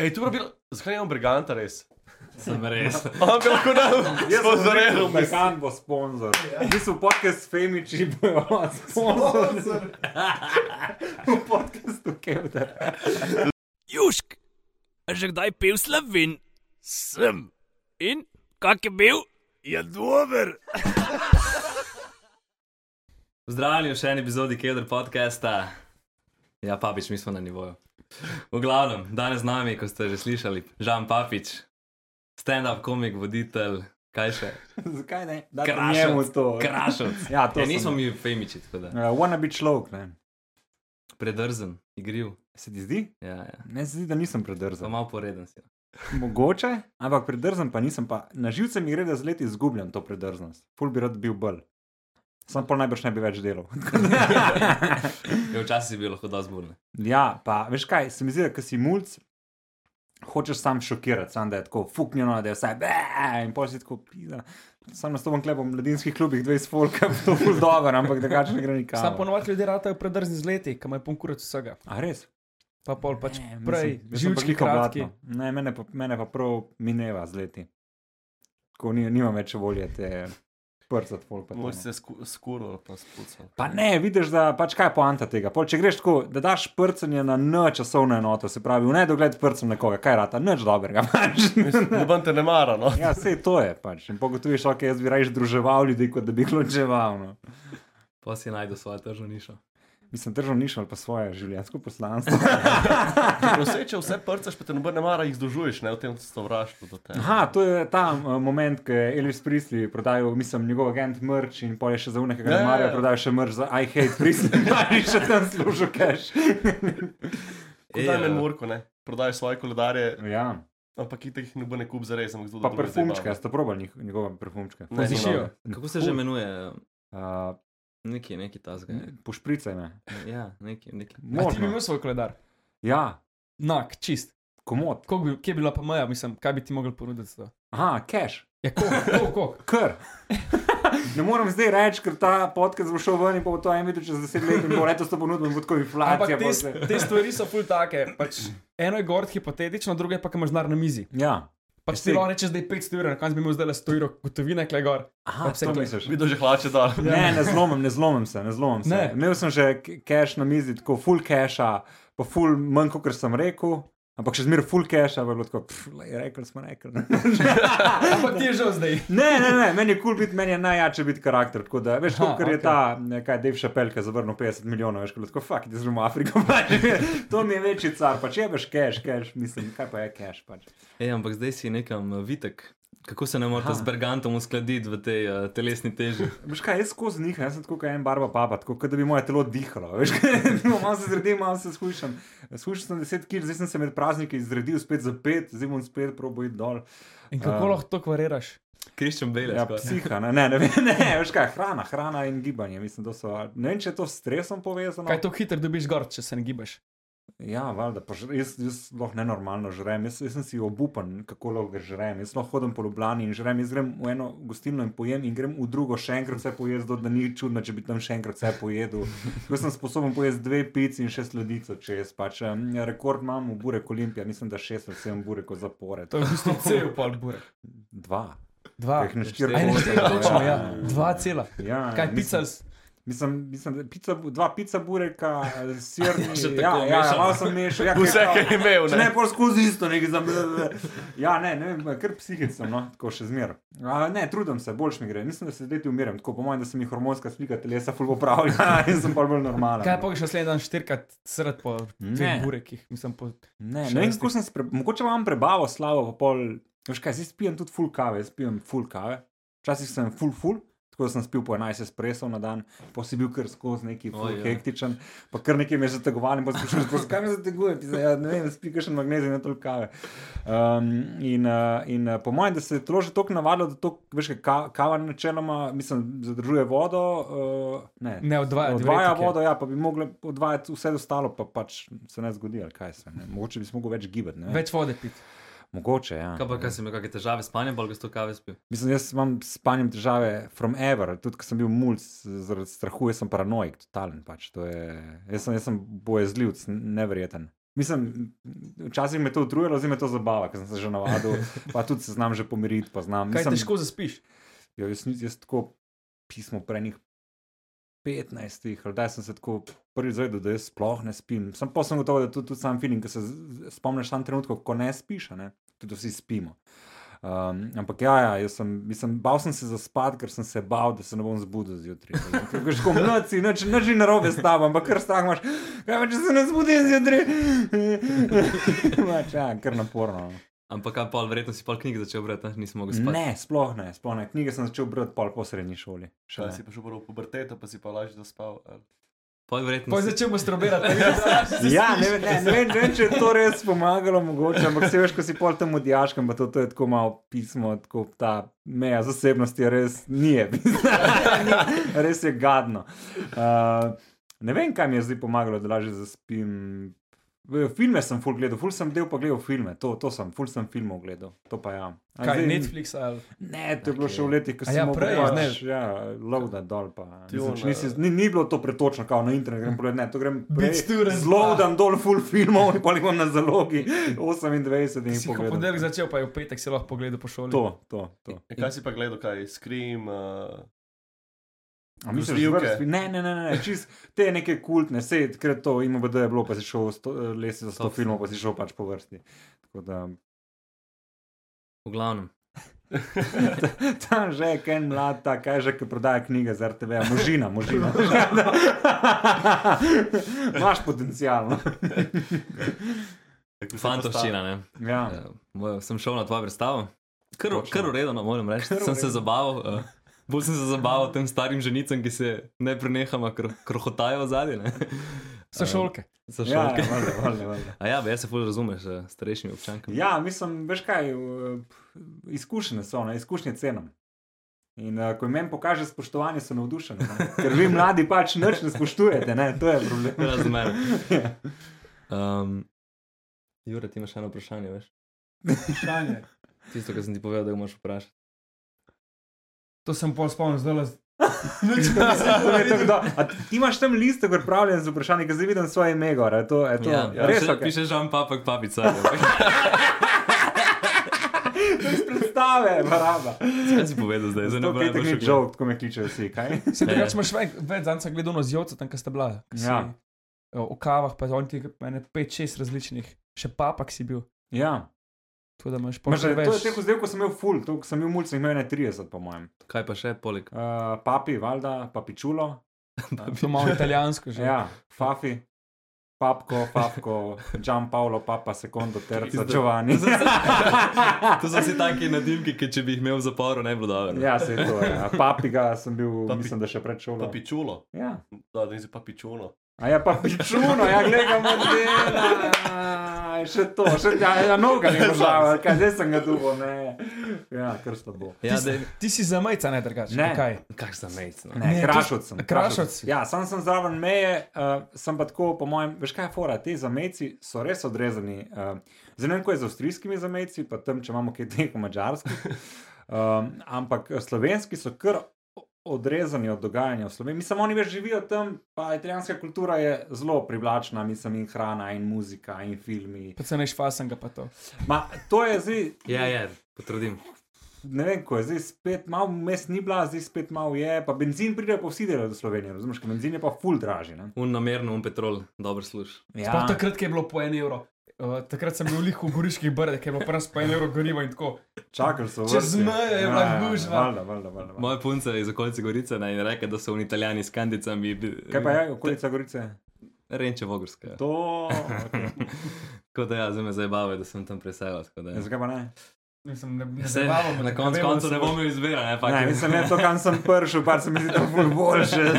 Ej, tu bi bilo, zakaj imamo briganta res? Sem res. On bi lahko nam sponzoriral. Mehan bo sponzor. Niso podcast Femiči, bojo sponzor. V podcastu Kevdar. Južk, a že kdaj pil slovin? Sem. In kak je bil? Je dober. Pozdravljeni v še eni epizodi Kedr podcasta. Ja, papič, mi smo na nivoju. V glavnem, danes z nami, kot ste že slišali, Žan Papič, stand-up komik, voditelj, kaj še? Zakaj ne? Da njemu to. Krašovc. Ja, to Ja, nismo mi femiči, tako da. Uh, wanna be človek, ne. Predrzen, igriv. Se ti zdi? Ja, ja. Ne se zdi, da nisem Pa predrzen. malo poreden si. Mogoče, ampak predrzen pa nisem. Pa. Na živce mi gre, da z leti izgubljam to predrznost. Ful bi rad bil bolj. Sam pa najbrž ne bi več delal. Ja, včasih si bil lahko dosti zburen. ja, pa veš kaj, se mi zdi, da ko si mulj, hočeš sam šokirati, sam da je tako fuknjeno, da je vse be in pol si tako pisa. Sam nastopam klep v mladinskih klubih, 20 folka, to je dobro, ampak drugače ne gre nikam. Sam ponovadi ljudje ratajo predrzni z leti, kam je pun kurac vsega. A res? Pa pol pač Ne, prej, sem živčki kratki. Ne, mene pa, mene pa prav mineva z leti. Ko ni, nimam več volje te prcati folk. pa to, Moj se sku- skuril, pa spucal. Pa ne, vidiš, da pač kaj je poanta tega. Pol, če greš tako, da daš prcanje na n časovno enoto, se pravi, v nedogled prcem nekoga, kaj rata, nič dobrega. Pač. Noben te ne mara, no. ja, vse to je. Pač. In pogotoviš, ok, jaz bi raje združeval ljudi, kot da bi jih ločeval. No. Pa si najdu svojo tržno nišo. Mislim, držal nišo ali pa svoje življenjsko poslanstvo. Vse, če vse prcaš, pa te noben ne mara, jih združuješ, ne v tem sovraštvu do tebe. Aha, to je ta uh, moment, ko je Elvis Priestley prodajal, mislim, njegov agent mrč in pol je še za unega, ki Ja, ga ja, marajo, ja. prodajal še mrč za I hate Priestley, da je še tam služil cash. Kot da je Murko, ne. Prodajaš svoje koledarje, ja, ampak itek jih ne bo ne kup za res, ampak zelo pa perfumčka, ste probali njih- njegove perfumčke. Ne. Kako se že imenuje? Uh, Neki, neki tasga. Pošpricaj me. Ja, neki, neki. A ti bi Možno. imel svoj koledar? Ja, Nak, čist. komod. Koliko Bi, kje bi bila pa moja, mislim, kaj bi ti mogel ponuditi za to? Aha, cash. Ja, koliko, koliko, koliko? Kar. Ne morem zdaj reči, ker ta podcast bo šel ven in pa bo to en videl čez deset let in bo letos to ponudil in bo tako inflacija. Te, te stvari so ful take. Pač eno je gord hipotetično, drugo je pa, kam imaš denar na mizi. Ja. Pač ti se- lahko rečeš, da je 500 evrov, na koncu bi imel zdaj le 100 evrov gotovine, kle gor. Aha, Pa vse to misliš. Videl že hlače dol. Ne, ne zlomim, ne zlomim se, ne zlomim se. Ne. Imel sem že cash na mizi, tako full casha, pa full manj, kot sem rekel. Ampak še zmeraj full cash, pa je bilo tako, rekli smo rekli. Ampak ti je že zdaj. Ne, ne, ne, meni je kul cool biti, meni je najjače biti karakter. Tako da, veš, kot je okej. ta, ne, kaj Dave Chappelle, ki je zavrnil 50 milijonov, veš, kot tako, fuck, ti zelo Afriko, pač. to mi je večji car, pač je veš cash, cash, mislim, kaj pa je cash, pač. Ej, ampak zdaj si nekam uh, vitek. Kako se ne morete z Bergantom uskladiti v tej uh, telesni teži? Veš kaj, jaz skozi njih, jaz sem tako kot en barba papa, tako kot da bi moje telo dihalo. Veš, malo se zredim, malo se skušam. Skušal sem 10 kg, zdaj sem se med prazniki zredil spet za 5, zdaj bom spet probo iti dol. In kako Um, lahko to kvariraš? Kriščem Bele. Ja, psiha, ne, ne, ne, vem, ne, veš kaj, hrana, hrana in gibanje, mislim, so, ne vem, če je to s stresom povezano. Kaj to hitro dobiš gor, če se ne gibaš? Ja, valjda, pa žre- jaz, jaz lahko nenormalno žrem, jaz, jaz sem si obupan, kako lahko žrem. Jaz lahko hodim po Ljubljani in žrem, jaz grem v eno gostilno in pojem, in grem v drugo še enkrat vse pojedel, da ni čudno, če bi tam še enkrat vse pojedel. Jaz sem sposoben pojesti dve pici in še sledico, če jaz pač. Rekord imam v Burek Olimpija, mislim, da šest ali sedem burekov zapored. To je v bistvu cel pol burek. Dva. Dva. Teh na štiri Aj, ne, štiri, ja, točno, ja, ja. Dva cela. Ja, Kaj pica? Mislim, mislim da pica, dva pica bureka, sirni. Še ja, ja, ja, malo sem mešal. Ja, Vse, kar je imel, ne, ne. pol skozi isto, nekaj za me. Ja, ne, ne vem, kar psihic sem, no, tako še zmeraj. Ne, trudim se, boljš mi gre. Mislim, da se zdaj ti umiram, tako po mojem, da se mi hormonska slika telesa ful popravlja in sem pa bolj normalen. Kaj pa še naslednji dan štirikrat srd po dveh burekih? Mislim, po... Ne, ne vem, kako sem se, pre... mogoče imam prebavo slavo, pa pol, veš kaj, zdaj spijem tudi full kave, jaz pijem full kave. Včasih sem full full, tako da sem spil po 11 espresov na dan, pa si bil kar skozi neki ja. hektičen, pa kar nekaj me je zategoval in pa sprašujem, zakaj me zateguje, ti zdaj, ja, ne vem, spi kakšen magnezij na toliko kave. Um, in, uh, in uh, po mojem, da se je telo že toliko navadilo, da to, veš, kaj, ka, kava načeloma, mislim, zadržuje vodo, uh, ne. Ne, odvaja Odvaja vodo, ja, pa bi mogli odvajati vse ostalo, pa pač se ne zgodi, ali kaj se. Ne. Mogoče bi se mogel več gibati. ne. Več vode piti. Mogoče, ja. Kaj pa, kaj si imel, kakšne težave s spanjem, bolj ga sto kave spil? Mislim, jaz imam s spanjem težave from ever, tudi ko sem bil mulj zaradi strahu, jaz sem paranoik, totalen pač. to Je, jaz, sem, jaz sem bojezljivc, neverjeten. Mislim, včasih me to utrujalo, zdaj me to zabava, ker sem se že navadil, pa tudi se znam že pomiriti. Znam. Kaj Mislim, težko zaspiš? Ja, jaz, nis- jaz tako pismo prenih 15, ali da sem se tako prvi zavedel, da jaz sploh ne spim. Sam pa sem gotov, da je to tudi sam feeling, ki se spomniš sam trenutkov, ko ne spiš, ne? tudi vsi spimo. Um, ampak ja, ja jaz sem, mislim, bal sem se zaspati, ker sem se bal, da se ne bom zbudil zjutraj. Ker greš kot noci, noč ni narobe s tabo, ampak kar strah imaš, kaj pa če se ne zbudim zjutraj. Mač, ja, kar naporno. Ampak kaj pol, verjetno si pol knjig začel brati, ne? nisem mogel spati. Ne, sploh ne, sploh ne. Knjige sem začel brati pol po srednji šoli. Še ne. si pa šel prvo v puberteto, pa si pa lažje zaspal. ali? Pol verjetno. Poj začel masturbirati. Ja, ne, ne, ne, vem, ne vem, če je to res pomagalo, mogoče, ampak se veš, ko si pol tam odjaškam, pa to, to je tako malo pismo, tako ta meja zasebnosti je res nije. res je gadno. Uh, ne vem, kaj mi je zdaj pomagalo, da lažje zaspim. Filme sem full gledal, full sem del pa gledal filme, to, to sem, full sem filmov gledal, to pa ja. A Kaj, zdaj- Netflix ali. Ne, to je bilo še v letih, ko sem ja, prej, pač, ne. ja, loada dol. Pa, mislim, nisi, eh, ni, ni bilo to pretočno, kao na internet, grem pogledat, ne, to grem pa. zloadam dol full filmov in pa jih imam na zalogi 28 in ko pogledam. ponedeljek začel, pa je v petek si lahko pogledal po šoli. To, to, to. E, Kaj si pa gledal, kaj Scream? Uh, A misliš, Grozljivke? vrst? Ne, ne, ne, ne, čist, te neke kultne, sej, ker to ima BD je bilo, pa si šel sto, lesi za 100 Top filmov, pa si šel pač po vrsti. Tako da, V glavnem. tam že je Ken mlad, ta, kaj že, ki prodaja knjige za RTV, možina, možina. Imaš potencial. no. Fantoščina, ne. Ja. Ja, sem šel na tvojo predstavo. Kar, kar uredno, no, moram reči. Sem se v redu. zabaval. Uh, bolj sem se zabaval tem starim ženicam, ki se ne prenehamo kro, krohotajo zadnje. So šolke. So Ja, šolke. ja, valjda, valjda, valjda. A ja, jaz se fulj razumeš s starejšimi občankami. Ja, mislim, veš kaj, uh, izkušnje so, ne, izkušnje cenam. In uh, ko jim pokaže spoštovanje, so navdušeni. Ker vi mladi pač nič ne spoštujete, ne? to je problem. Razumem. Ja. Um, Jure, ti imaš eno vprašanje, veš? Vprašanje. Tisto, kar sem ti povedal, da ga moraš vprašati. To sem pol spomnil, zdaj le. To je tako do- A ti imaš tam liste, ki pripravljen za vprašanje, ki zdaj vidim svoje ime, gor, je to, je to Ja, ja, res piše, ok. piše žan papak papica. Predstave, baraba. Kaj si povedal zdaj? Zdaj ne To bo je najbolj nek šokirano. joke, tako me kličejo vsi, kaj? Se drugače ja. imaš več, več sem gledal na zjovce, tam, kjer ste bila. si, Ja. O kavah, pa on ti je 5-6 različnih, še papak si bil. Ja. Tako da imaš Ma, že, pol to je več. teh vzdelkov, sem imel full, to sem imel mulce, imel je 30, po mojem. Kaj pa še poleg? Uh, papi, valjda, papičulo. To malo italijansko že. Ja, Fafi, Papko, Fafko, Gian Paolo, Papa, Secondo, Terza, Giovanni. To so vsi taki nadimki, ki če bi jih imel v zaporu, ne bi bilo dobro. ja, se je to. Ja. Papiga sem bil, Papi- mislim, da še pred šolo. Papičulo. Ja. Da, da si papičulo. A ja, pa pičuno, ja, gledam modela. Še to, še ja, ja noga ne požava, kaj zdaj sem ga dubo, ne. Ja, krsto bo. Ja, ti, ti si za majca, ne drugače. Ne. Kaj? kak za mejc. No. Ne, Ne, krašot sem. Krašovec si. Ja, sam sem zraven meje, uh, sem pa tako, po mojem, veš kaj je fora, ti zamejci so res odrezani. Uh, ne vem, kako je z avstrijskimi zamejci, pa tam, če imamo kaj teh mačarskih. Um, ampak slovenski so kar odrezani od dogajanja v Sloveniji. Mislim, oni več živijo tam, pa italijanska kultura je zelo privlačna, mislim, in hrana, in muzika, in filmi. Pa se neš fasanga pa to. Ma, to je zdaj, Ja, ja, potrudim. ne vem, ko je zdaj spet malo, mes ni bila, zdaj spet malo je, pa benzin pride pa vsi delajo do Slovenije, razumeš, ker benzin je pa full dražji. ne. Un namerno, un petrol, dobro služ. Ja. Sploh takrat, ko je bilo po en evro. Uh, takrat sem bil v Goriških brdeh, ki je bilo prvo po en evro gorivo in tako. Čakali so Čez mejo je bila gužva. Valjda, valjda, valjda. valjda. Moja punca je iz okolice Gorice ne, in reke, da so oni italijani s kandicami. Kaj pa je, okolica Gorice? Renče Vogorska. To. Okay. Tako da ja, zdaj me zabava, da sem tam preselil. ja. Ja, zakaj pa ne? Mislim, ne, ne Saj, zabavamo, na koncu konca ne se bom imel izbira, ne, pa Ne, mislim, ne to, kam sem prišel, pa se mi zdi, da je ful boljše.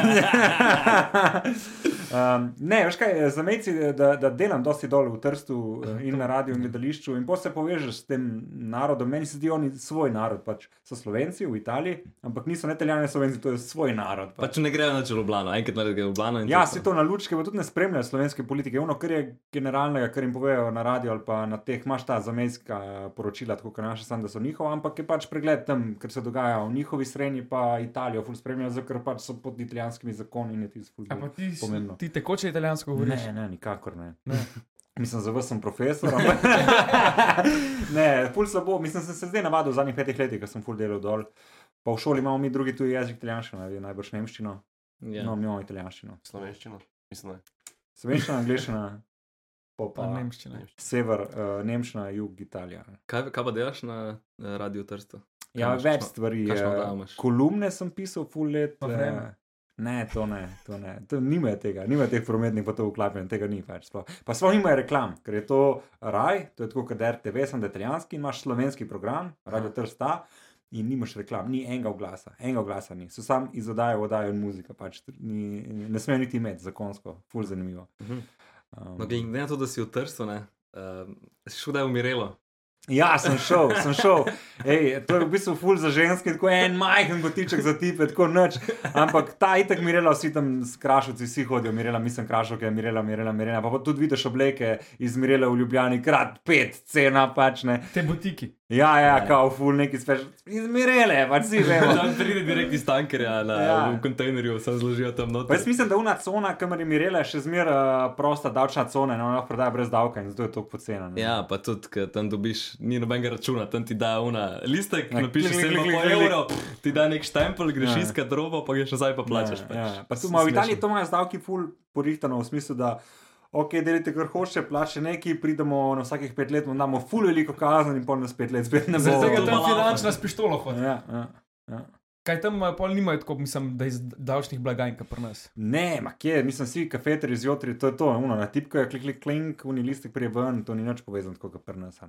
um, ne, veš kaj, zamejci, da, da delam dosti dol v Trstu eh, in na radiju in gledališču in potem se povežeš s tem narodom. Meni se zdi, oni svoj narod, pač so Slovenci v Italiji, ampak niso ne Italijani, Slovenci, to je svoj narod. Pač ne grejo na Ljubljano, enkrat naredijo Ljubljano. in Ja, to je si to na lučke, pa tudi ne spremljajo slovenske politike. Ono, kar je generalnega, kar jim povejo na radiju ali pa na teh, imaš ta zamejska poročila, tako kot naše, sam, da so njihova, ampak je pač pregled tam, kar se dogaja v njihovi srednji, pa Italijo, ful spremljajo, ker pač so pod italijanskimi zakoni in je tisto ti, si- pomembno. Ti tekoče italijansko govoriš? Ne, ne, nikakor ne. Ne. Mislim, za vas sem profesor. ampak- ne, ful slabo. Mislim, sem se zdaj navadil v zadnjih petih letih, ko sem ful delal dol. Pa v šoli imamo mi drugi tuji jezik, italijanščino, vi najbrž nemščino. Ja. No, mi imamo italijanščino. Slovenščino. Mislim, je. Slovenščina, angliščina, pa, Pa nemščina. sever, uh, nemščina, jug, Italija. Kaj, kaj pa delaš na eh, Radiu Trsto? Ja, več stvari. Kolumne sem pisal, full let. Pa Vreme. Ne, to ne, to ne. To nima tega, nima teh prometnih potov vklapljen, tega ni več. Sploh. Pa sploh nima reklam, ker je to raj, to je tako kot RTV, sem da italijanski, imaš slovenski program, radio trsta. In nimaš reklam, ni enega oglasa, enega oglasa ni, so sam iz oddaje v oddajo in muzika, pač ni, ne smejo niti imeti zakonsko, ful zanimivo. Mhm. Um, No, glede na to, da si v Trstu, ne, uh, si šel da je umirelo. Ja, sem šel, sem šel. Ej, to je v bistvu ful za ženske, tako en majhen gotiček za tipe, tako noč. Ampak ta itek mirela, vsi tam s krašovci, vsi hodijo, mirela, mislim, krašovke, mirela, mirela, mirela. Pa, pa tudi vidiš obleke iz mirela v Ljubljani, krat pet, cena pač ne. Te butiki. Ja, ja, kao ful neki speš. Iz mirele, pač si vemo. Tam pride direkt iz tankerja na, Ja. ja. v kontejnerju, sem zložil tam Pa noter. jaz mislim, da una cona, kamor je mirela, je še zmeraj uh, prosta davčna cona in ona lahko prodaja brez davka in zato je to pocena. ne. Ja, pa tudi, ker tam dobiš, ni nobenega računa, tam ti da una listek, Ja, napišeš klik, klik, 7 klik, klik, klik. evrov, ti da nek štempel, greš Ja. ja. iskat robo, pa greš nazaj pa plačaš. Ja, ja. Pa tu v Italiji to imajo z davki ful porihtano v smislu, da ok, delite kar hoče, plače neki, pridemo na vsakih pet let, mu damo ful veliko kazen in pol nas pet let spet ne bo. Tega to tam finančna s pištolo hodi. Ja, ja, ja. Kaj tam eh, pol nimajo tako, mislim, da iz davčnih blagajn, kot pri nas. Ne, ma kje, mislim, vsi kafeteri zjutraj, to je to, uno, na tipko je klik, klik, klink, uni listek prije ven, to ni nič povezano tako kot pri nas.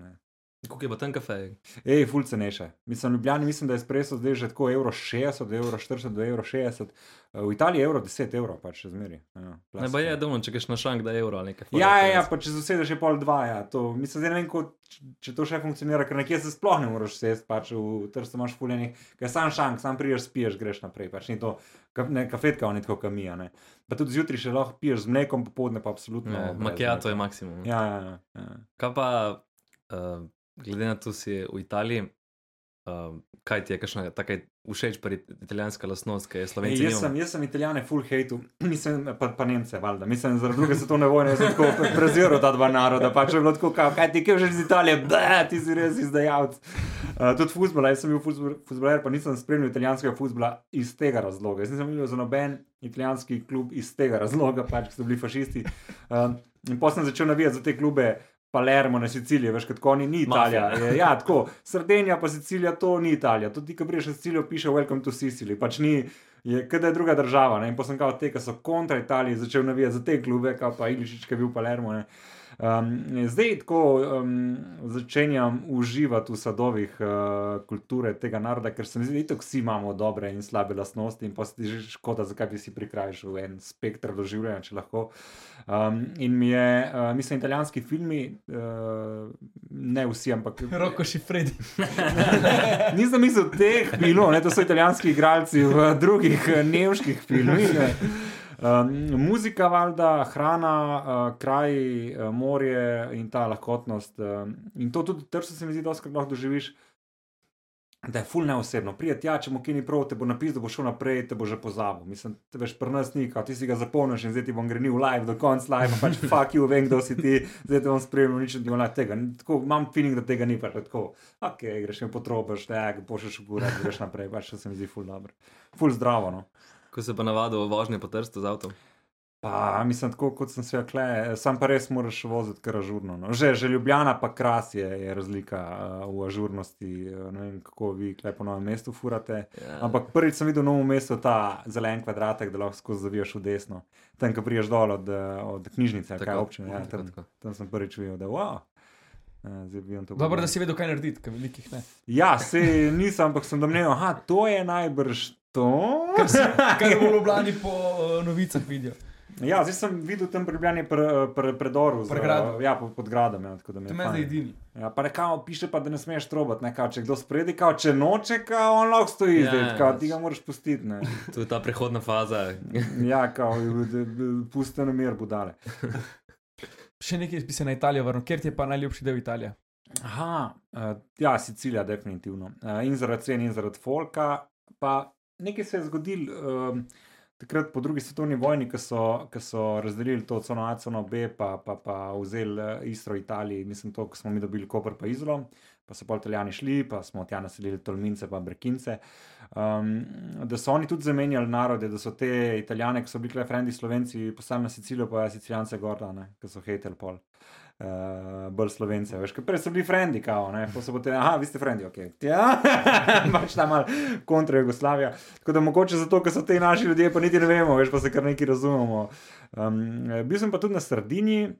Koliko je pa tam kafe? Ej, ful cenejše. Mislim, Ljubljani mislim, da je espresso zdaj že tako evro 60, do evro 40, do evro 60. V Italiji je evro 10 evrov, pač še zmeri. Ja, Ne, pa je, da če greš na šank, da je evro ali nekaj. Ja, ja, ja, pa če zasedeš je pol dva, ja, to, mislim, zdaj ne vem, ko, če to še funkcionira, ker nekje se sploh ne moreš sesti, pač v trstu imaš fuljenih, ker sam šank, sam priješ, spiješ, greš naprej, pač ni to, ne, kafetka, on je tako kamija, ne. Pa tudi zjutraj še lahko piješ z mlekom, popoldne pa absolutno. Ja, Makijato je maksimum. Ja, ja, ja, ja. Kaj pa, uh, glede na to, si v Italiji, uh, kaj ti je, kakšna taka všeč pri italijanska lastnost, ki je Ej, slovenci? jaz, sem, jaz sem italijane full hate, mislim, pa, pa Nemce, valjda. Mislim, zaradi druge svetovne vojne sem tako pre- preziral ta dva naroda, pač je bilo tako, kao, kaj ti, kaj že iz Italije, da ti si res izdajalec. Uh, tudi futbol, jaz sem bil futbol- futboler, pa nisem spremljal italijanskega futbola iz tega razloga. Jaz nisem videl za noben italijanski klub iz tega razloga, pač, so bili fašisti. Um, in potem sem začel navijati za te klube. Palermo na Siciliji, veš, kot oni, ni Italija. Je, ja, tako, Sardinija pa Sicilija, to ni Italija. To ti, ko priješ na Sicilijo, piše Welcome to Sicily. Pač ni, je, kaj da je druga država. Ne? In potem kao te, ki so kontra Italije, začel navijati za te klube, pa Ilišič, ki je bil Palermo. Ne? Um, zdaj tako um, začenjam uživati v sadovih uh, kulture tega naroda, ker se mi zdi, da vsi imamo dobre in slabe lastnosti, in pa se ti že škoda, zakaj bi si prikrajšal en spektr doživljanja, če lahko. Um, in mi je, uh, mislim, italijanski filmi, uh, ne vsi, ampak. Roko šifredi. Nisem mislil teh filmov, ne, to so italijanski igralci v drugih nemških filmih. ne. Um, muzika, valjda, hrana, uh, kraj, uh, morje in ta lahkotnost. Um, in to tudi tržno se mi zdi, da lahko doživiš. Da je ful neosebno. Prije tja, če mu ki ni prav, te bo napisal, da bo šel naprej, te bo že pozabil. Mislim, te veš, pri nas ni, kao, ti si ga zapolniš in zdaj ti bom grenil live do konca live, pač fuck you, vem, kdo si ti, zdaj te bom spremljal, nič ne bom tega. Tako, imam feeling, da tega ni, pač tako, ok, greš in potrobiš, tak, pošleš v gore, greš naprej, pač se mi zdi ful dobro. Ful zdravo, no. Ko se pa navadijo vožnje po trstu z avtom. Pa, mislim, tako kot sem se rekle, sam pa res moraš voziti kar ažurno. No. Že, že Ljubljana pa kras je, je razlika uh, v ažurnosti. Uh, ne vem, kako vi tukaj po novem mestu furate. Ja. Ampak prvič sem videl v novem mestu ta zelen kvadratek, da lahko skozi zavijaš v desno. Tam, ko priješ dol od, eh, od knjižnice, kaj občine. Ja, tako, tam, tako. tam sem prvič videl, da wow. Dobro, da si vedel, kaj narediti, kaj velikih ne. Ja, se nisem, ampak sem domneval, aha, to je najbrž to. Kar, si, kar v Ljubljani po uh, novicah vidijo. Ja, zdaj sem videl tam prebljanje pre, pre, predoru. za- Pregrado. Ja, pod, pod gradom. Ja, tako da mi To je me zdaj edini. Ja, pa rekao, piše pa, da ne smeš trobati, ne, kao, če kdo spredi, kao, če noče, kao, on lahko stoji Ja, zdaj, kao, ti ga moraš pustiti, ne. To je ta prehodna faza. Ja, kao, pusti na mir, budale. Še nekaj bi se na Italijo vrnil, ker ti je pa najljubši del Italije. Aha, uh, ja, Sicilija, definitivno. Uh, in zaradi cen, in zaradi folka. Pa nekaj se je zgodilo, um, takrat po drugi svetovni vojni, ko so, ko so razdelili to cono A, cono B, pa, pa, pa vzeli eh, Istro Italiji, mislim, to, ko smo mi dobili Koper pa Izolo, pa so pa Italijani šli, pa smo tja naselili Tolmince pa Brekince. Um, da so oni tudi zamenjali narode, da so te Italijane, ki so bili frendi Slovenci, poslali na Sicilijo, pa Sicilijance gorda, ne, ki so hejtel pol. Uh, bolj slovence, veš, prej so bili frendi, kao, ne, pa so potem, aha, vi ste frendi, ok, ja, pač tam malo kontra Jugoslavija. Tako da mogoče zato, ker so ti naši ljudje, pa niti ne vemo, veš, pa se kar nekaj razumemo. Um, bil sem pa tudi na Sardini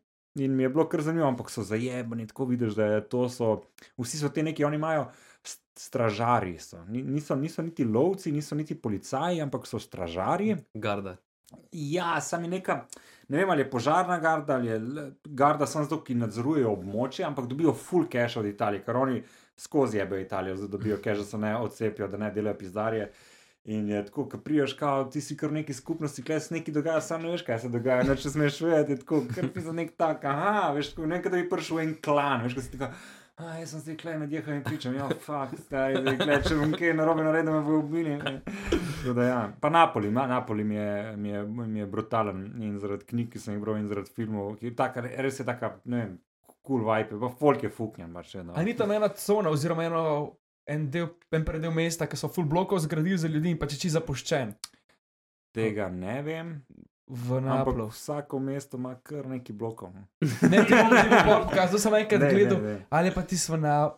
in mi je bilo kar zanimivo, ampak so zajebani, tako vidiš, da je to so, vsi so ti neki, oni imajo st- stražarji, so. Ni- niso, niso niti lovci, niso niti policaji, ampak so stražarji. Garda. Ja, sami neka, ne vem ali je požarna garda ali je garda, samo zato, ki nadzorujejo območje, ampak dobijo full cash od Italije, ker oni skozi jebejo Italijo, da dobijo cash, da se ne odcepijo, da ne delajo pizdarje. In je tako, ko priješ, kao, ti si kar neki skupnosti, kaj se nekaj dogaja, sam ne veš, kaj se dogaja, noč smeš vedeti, tako, ker ti za nek tak, aha, veš, tako, nekaj, da bi prišel en klan, veš, ko si tako. A, jaz sem zdaj klej med jehom in pričam, ja, fakt, stari, zdaj klej, če bom kaj narobe naredil, me bo ubili. Ja. Pa Napoli, ma, Napoli mi je, mi, je, mi je brutalen in zaradi knjig, ki sem jih bral in zaradi filmov, ki je taka, res je taka, ne vem, cool vibe, pa folk je fuknjen, pač eno. A ni tam ena cona, oziroma eno, en, del, en predel mesta, ki so full blokov zgradili za ljudi in pa če či zapuščen Tega ne vem, v Naplu. vsako mesto ima kar neki blokov. no. Ne, ti bom pokazal, sem enkrat Ne, ne, gledal, ne. ali pa ti smo na,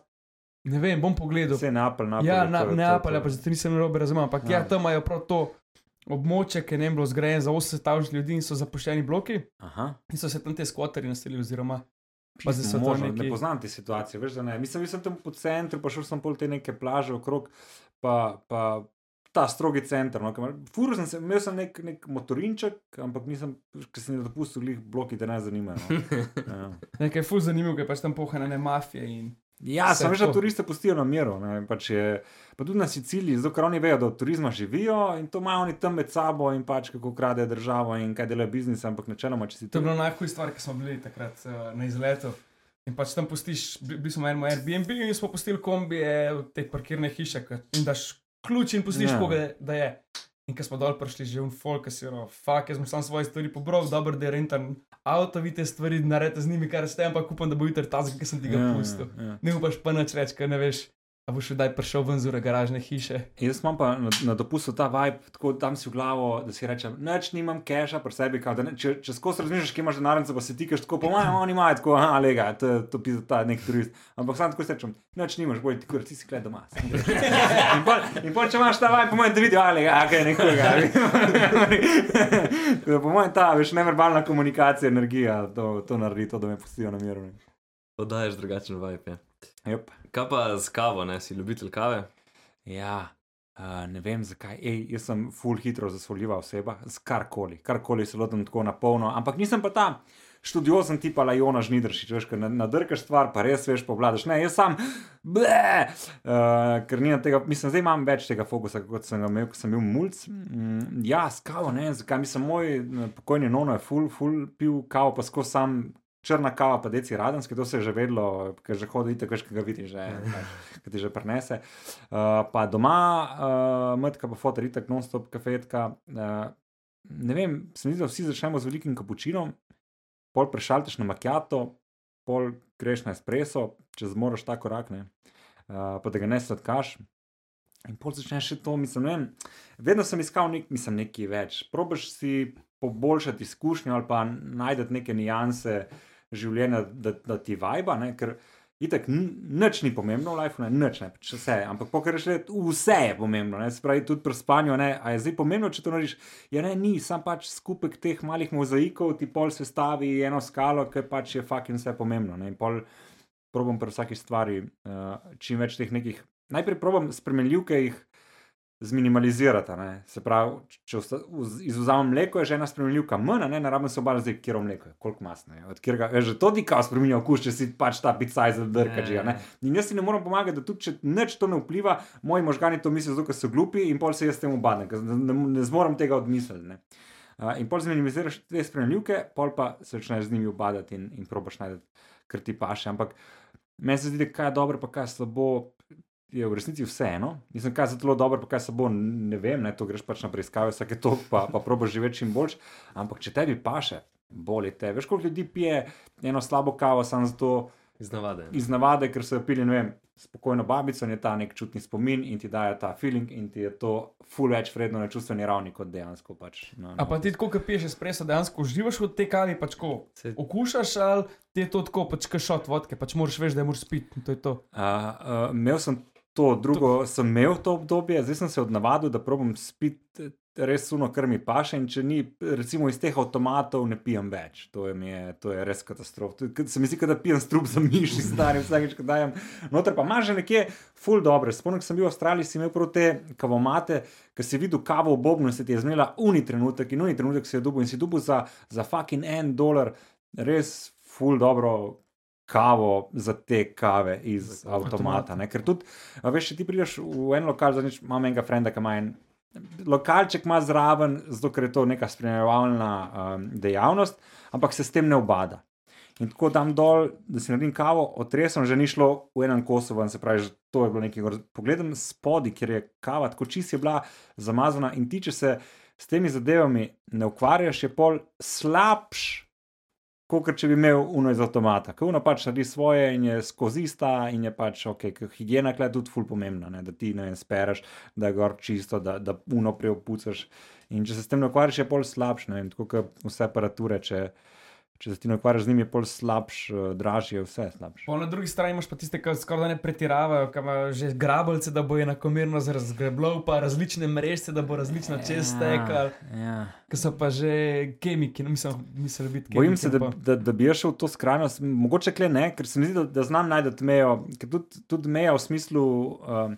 ne vem, bom pogledal. Vse Napel, Napel. Ja, to- na, to- Neapolja, to- pa zato nisem narobe razumel, ampak ja. Ja. ja, tam imajo prav to območje, ki je ne bilo zgrajeno za 80 tisoč ljudi in so zapuščeni bloki Aha. in so se tam te skvoterji naselili, oziroma Pa zdaj so to Možno, neki- Ne poznam te situacije, veš, da ne. Mislim, da sem tam po centru, pa šel sem pol te neke plaže okrog, pa, pa ta strogi center. No, furil sem se, imel sem nek, nek motorinček, ampak nisem, ker sem jih dopustil, glih bloki, da ne zanimajo. No. Ja. nekaj ful zanimivo, ker pač tam pohane mafije in Ja, sem veš, da turiste pustijo na miru. ne, Pač je, pa tudi na Siciliji, zato ker oni vejo, da od turizma živijo in to imajo oni tam med sabo in pač kako kradejo državo in kaj delajo biznis, ampak načeloma, če si To je bila najhujša stvar, ki smo bili takrat uh, na izletu. In pač tam pustiš, bi- bili smo na enem Airbnb in smo pustili kombije v te parkirne hiše in daš ključ in pustiš, Ja. koga da je. In ko smo dol prišli, že un folk, si rekel, fuck, jaz sem sam svoje stvari pobral, dobro, da je rentan avto, vidite stvari, naredite z njimi, kar ste, ampak upam, da bo jutri ta, ki sem ti ga Ja, pustil. ja, ja. Ne upaš pa nič reči, ker ne veš, a boš kdaj prišel ven z ure garažne hiše. Jaz imam pa na, na dopustu ta vibe, tako da dam si v glavo, da si rečem, noč nimam keša pri sebi, kao, da ne, če, če skozi razmišljaš, kje imaš denarnice, pa se tikaš tako, po mojem, oni imajo tako, aha, lega, to, to pisa ta nek turist. Ampak sam tako si rečem, noč nimaš, boj ti, kur, ti si kled doma. In pol, in pol, če imaš ta vibe, po mojem, da vidijo, ga, kaj nekoga. Tako da po mojem, ta, veš, neverbalna komunikacija, energija, to, to naredi to, da me pustijo na miru. Oddaješ drugačen vibe. Ja. Yep. Kaj pa z kavo, ne si ljubitelj kave? Ja, uh, ne vem zakaj. Ej, jaz sem full hitro zasvoljiva oseba, z karkoli, karkoli se lotim tako na polno, ampak nisem pa ta študiozen tip ali Jona Žnidršič, veš, ker na- nadrkaš stvar, pa res veš, povladaš. Ne, jaz sam, ble, uh, ker nimam tega, mislim, zdaj imam več tega fokusa, kot sem ga imel, ko sem bil mulj. Mm, ja, s kavo, ne, zakaj mislim, moj eh, pokojni nono je full, full pil kavo, pa skozi sam. Črna kava, pa deci radenski, to se je že vedlo, ker že hodi, tako že ga vidiš, že, pač, ki ti že prenese. Uh, pa doma, uh, mrtka, pa fotor, itak, non-stop kafetka. Uh, ne vem, se mi zdi, da vsi začnemo z velikim kapučinom, pol prešalteš na makijato, pol greš na espresso, če zmoriš ta korak, ne, uh, pa da ga ne sladkaš. In pol začneš še to, mislim, ne vem, vedno sem iskal nek, mislim, nekaj več. Probaš si poboljšati izkušnjo ali pa najdete neke nianse življenja, da, da ti ne, ker Itek, nič ni pomembno v ne, nič ne, če vse. Ampak, pokaj rečeš, vse je pomembno, ne, se pravi, tudi pri spanju, ne, a je zdaj pomembno, če to narediš. Ja, ne, ni, sam pač skupek teh malih mozaikov ti pol sestavi eno skalo, ker pač je fucking vse pomembno. Ne, in pol probam pri vsaki stvari uh, čim več teh nekih. Najprej probam spremenljivke jih zminimalizirati. a Ne. Se pravi, če vsta- vz- izvzamem mleko, je že ena spremenljivka manj, ne, ne rabim se zdaj, kjer mleko je, koliko masno je. Od kjerga, je že to ti kao spremenja okus, če si pač ta pica iz drkačija. Ja. In jaz si ne morem pomagati, da tudi če nič to ne vpliva, moji možgani to mislijo, zato ker so glupi in pol se jaz temu badem, ker ne, ne, ne zmorem tega odmisliti. ne. Uh, in pol zminimaliziraš te spremenljivke, pol pa se začneš z njimi ubadati in, in probaš najti, kar ti paše. Ampak meni se zdi, kaj je dobro, pa kaj je slabo. Je v resnici vseeno. Mislim, kaj se zelo dobro, pa kaj se bo, ne vem, ne, to greš pač na preiskave vsake to, pa, pa probaš živeti čim boljš. Ampak če tebi paše, boli te. Veš, koliko ljudi pije eno slabo kavo samo zato Iz navade. iz navade, ker so jo pili, ne vem, spokojno babico in je ta nek čutni spomin in ti daje ta feeling in ti je to ful več vredno na čustveni ravni kot dejansko pač. No, A pa ti tako, ko piješ espresso, dejansko uživaš v tej kavi, pač ko Se- okušaš, ali ti je to tako, pač kašot vodke, pač moraš veš, da je moraš spiti in to je to. Uh, uh, imel sem to, drugo to... sem imel to obdobje, zdaj sem se odnavadil, da probam spiti res suno, kar mi paše. In če ni, recimo iz teh avtomatov, ne pijem več. To je, je, to je res katastrofa. Se mi zdi, da pijem strup za miši, starim vsakeč, ko dajem. Noter pa imaš že nekje full dobre. Spomnim, sem bil v Avstraliji, si imel prav te kavomate, ki si videl kavo v bobnu in se ti je zmela uni trenutek in uni trenutek si je dubu in si dubu za, za fucking en dolar, res full dobro kavo za te kave iz avtomata. Ne? Ker tudi, veš, če ti prideš v en lokal, zadnjič imam enega frenda, ki ima en. Lokalček ima zraven, zato ker je to neka spremljevalna um, dejavnost, ampak se s tem ne obada. In tako dam dol, da si naredim kavo, otresem, že ni šlo v enem kosu, ven, se pravi, to je bilo nekaj. Pogledam spodaj, ker je kava tako čist je bila zamazana in ti, če se s temi zadevami ne ukvarjaš, je pol slabš, kot če bi imel uno iz avtomata. Ker uno pač naredi svoje in je skozi sta in je pač ok, higiena je tudi ful pomembna, ne, da ti ne vem, spereš, da je gor čisto, da, da uno preopucaš. In če se s tem ne ukvarjaš, je pol slabš, ne vem, tako kot vse aparature, če, če se ti ne ukvarjaš z njimi, je pol slabš, eh, dražje, je vse slabše. Po na drugi strani imaš pa tiste, ki skoraj da ne pretiravajo, ki imajo že grabolce, da bo enakomerno razgrebljal, pa različne mreže, da bo različno čez tekal, Ja. ki so pa že kemiki, no, mislim, mislim biti kemiki. Bojim se, da, da, da bi jaz šel v to skrajnost, mogoče kle ne, ker se mi zdi, da, da znam najti mejo, ker tudi, tudi meja v smislu, um,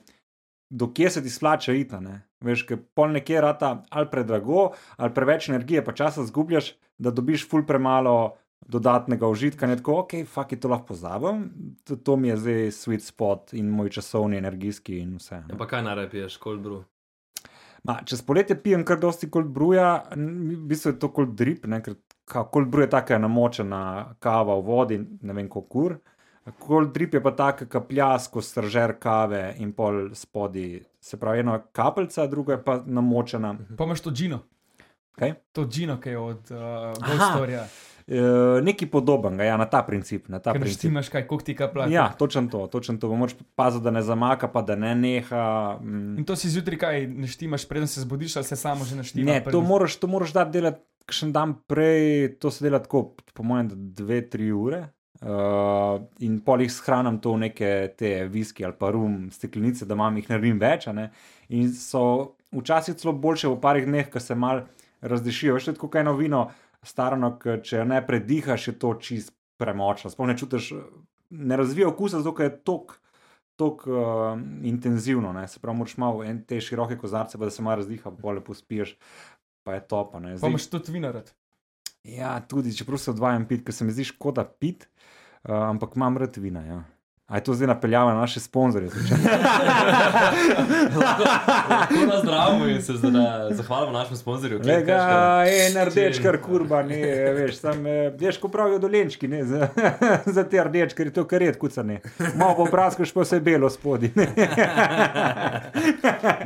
dokje se ti splača iti. a ne. Veš, ker pol nekje rata ali predrago, ali preveč energije, pa časa zgubljaš, da dobiš ful premalo dodatnega užitka. Ne tako, ok, fuck, to lahko pozabim, to, to mi je zdaj sweet spot in moj časovni, energijski in vse. ne. Ja, pa kaj naraj piješ, cold brew? Ma, čez poletje pijem kar dosti cold bruja, n- v bistvu je to cold drip, ne, ker cold brew je taka namočena kava v vodi, ne vem kako kur. Cold drip je pa taka kapljasko stržer kave in pol spodi, se pravi, ena kapljica, druga je pa namočena. Pa imaš to džino. Kaj? To džino, ki je od uh, Aha. Goldstorja. E, nekaj podobnega, ja, na ta princip. Na ta Ker princip. štimaš kaj, koliko ti kaplja. Ja, točno to, točno to. Moraš paziti, da ne zamaka, pa da ne neha. Mm. In to si zjutraj kaj ne štimaš, preden se zbudiš, ali se samo že naštima. Ne, to moraš, to moraš dati delati, še en dan prej, to se dela tako, po mojem, dve, tri ure. Uh, in pol jih shranim to v neke te viski ali pa rum steklenice, da imam jih naredim več. a ne. In so včasih celo boljše v parih dneh, ko se mal razdišijo. Veš, je kot eno vino, starano, ke če ne predihaš, je to čist premočno. Sploh ne čutiš, ne razvija okusa, zato je tok. Tako uh, intenzivno, ne? se pravi, moraš malo en te široke kozarce, pa da se malo razdiha, pa lepo spiješ, pa je to. Pa, ne. Pa Zdaj, imaš tudi vinarad. ja, tudi čeprav se odvajam pit, ker se mi zdi škoda pit, uh, ampak imam rad vina. Ja. A je to zdaj napeljava na naše sponzorje? Tako na zdravo in se zda- zahvalimo našemu sponzorju. Le ga, en rdeč, kar kurba, ne, veš, eh, veš, ko pravijo dolenčki, ne, za, za te rdeč, ker je to kar red, kuca ne. Malo pa praskaš, pa vse belo spodi. ne.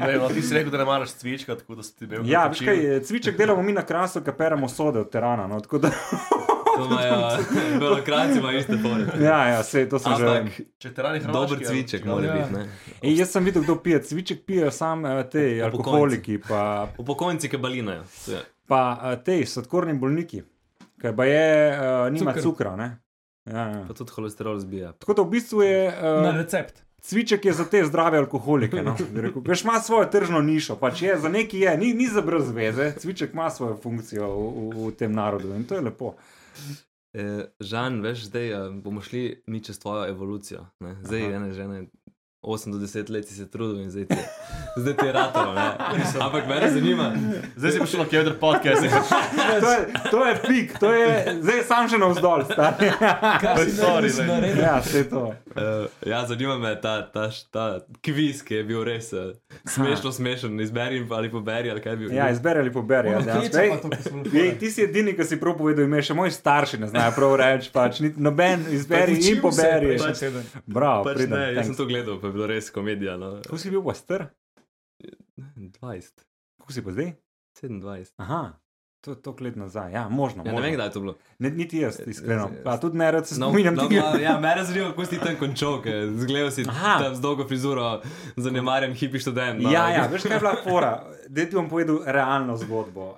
Ne, no, ti si rekel, da ne maraš cvička, tako da si ti bil. Ja, veš kaj, cviček delamo mi na krasu, ki peremo sode od terana. No, tako da, To imajo, belokranci imajo iste fore. ja, ja, sej, to sem že. Ampak Če te rani hraniš. dober cviček mora Ja. biti. ne. Ej, jaz sem videl, kdo pije cviček, pijejo samo eh, te alkoholiki, pa, Upokojenci, ki balinajo. Je- pa te sladkorni bolniki, ki pa je, uh, nima Cuker. cukra. Ne? Ja, ja. Pa tudi holesterol zbija. Tako da v bistvu je Na uh, recept. cviček je za te zdrave alkoholike. No. Veš, ima svojo tržno nišo, pač je, za neki je, ni, ni za brez veze. Cviček ima svojo funkcijo v, v, v tem narodu in to je lepo. E, Žan, veš, zdaj eh, bomo šli mi čez tvojo evolucijo. Ne? Zdaj, Aha. ene žene, 8 do 10 let si se trudil in zdaj ti je, zdaj ti je ratalo. ne. Ampak mene zanima, Zdaj si prišel na Kevdr podcast. To je, to je pik, to je zdaj sam še navzdol. stari. Kaj si Sorry, naredil? ja, vse to. Uh, ja, zanima me ta, ta, ta kviz, ki je bil res uh, smešno smešen. Izberi ali poberi, ali kaj je bil. Ja, izberi ali poberi. Ja, Ej, pa Ej, ti si edini, ki si prav povedal, ime še moji starši ne znajo prav reči. Pač, niti noben izberi in Učil se je poberi. prejšnji teden. Bravo, Pač pridem. ne, jaz sem thanks. to gledal, pa je bilo res komedija. No. Kako si bil pa star? 20, Kako si pa zdaj? 27. Aha, to je toliko let nazaj. Ja, možno. Ja, ne možno. vem, kdaj je to bilo. Ne, niti jaz, iskreno. z- Pa tudi ne rad se No, spominjam no, tega. no, ja, mene zanima, kako si tam končal, zgledal si Aha. tam z dolgo frizuro, zanemarjen hipi študent. No. Ja, ja, veš kaj je bila fora? Da ti bom povedal realno zgodbo. Uh,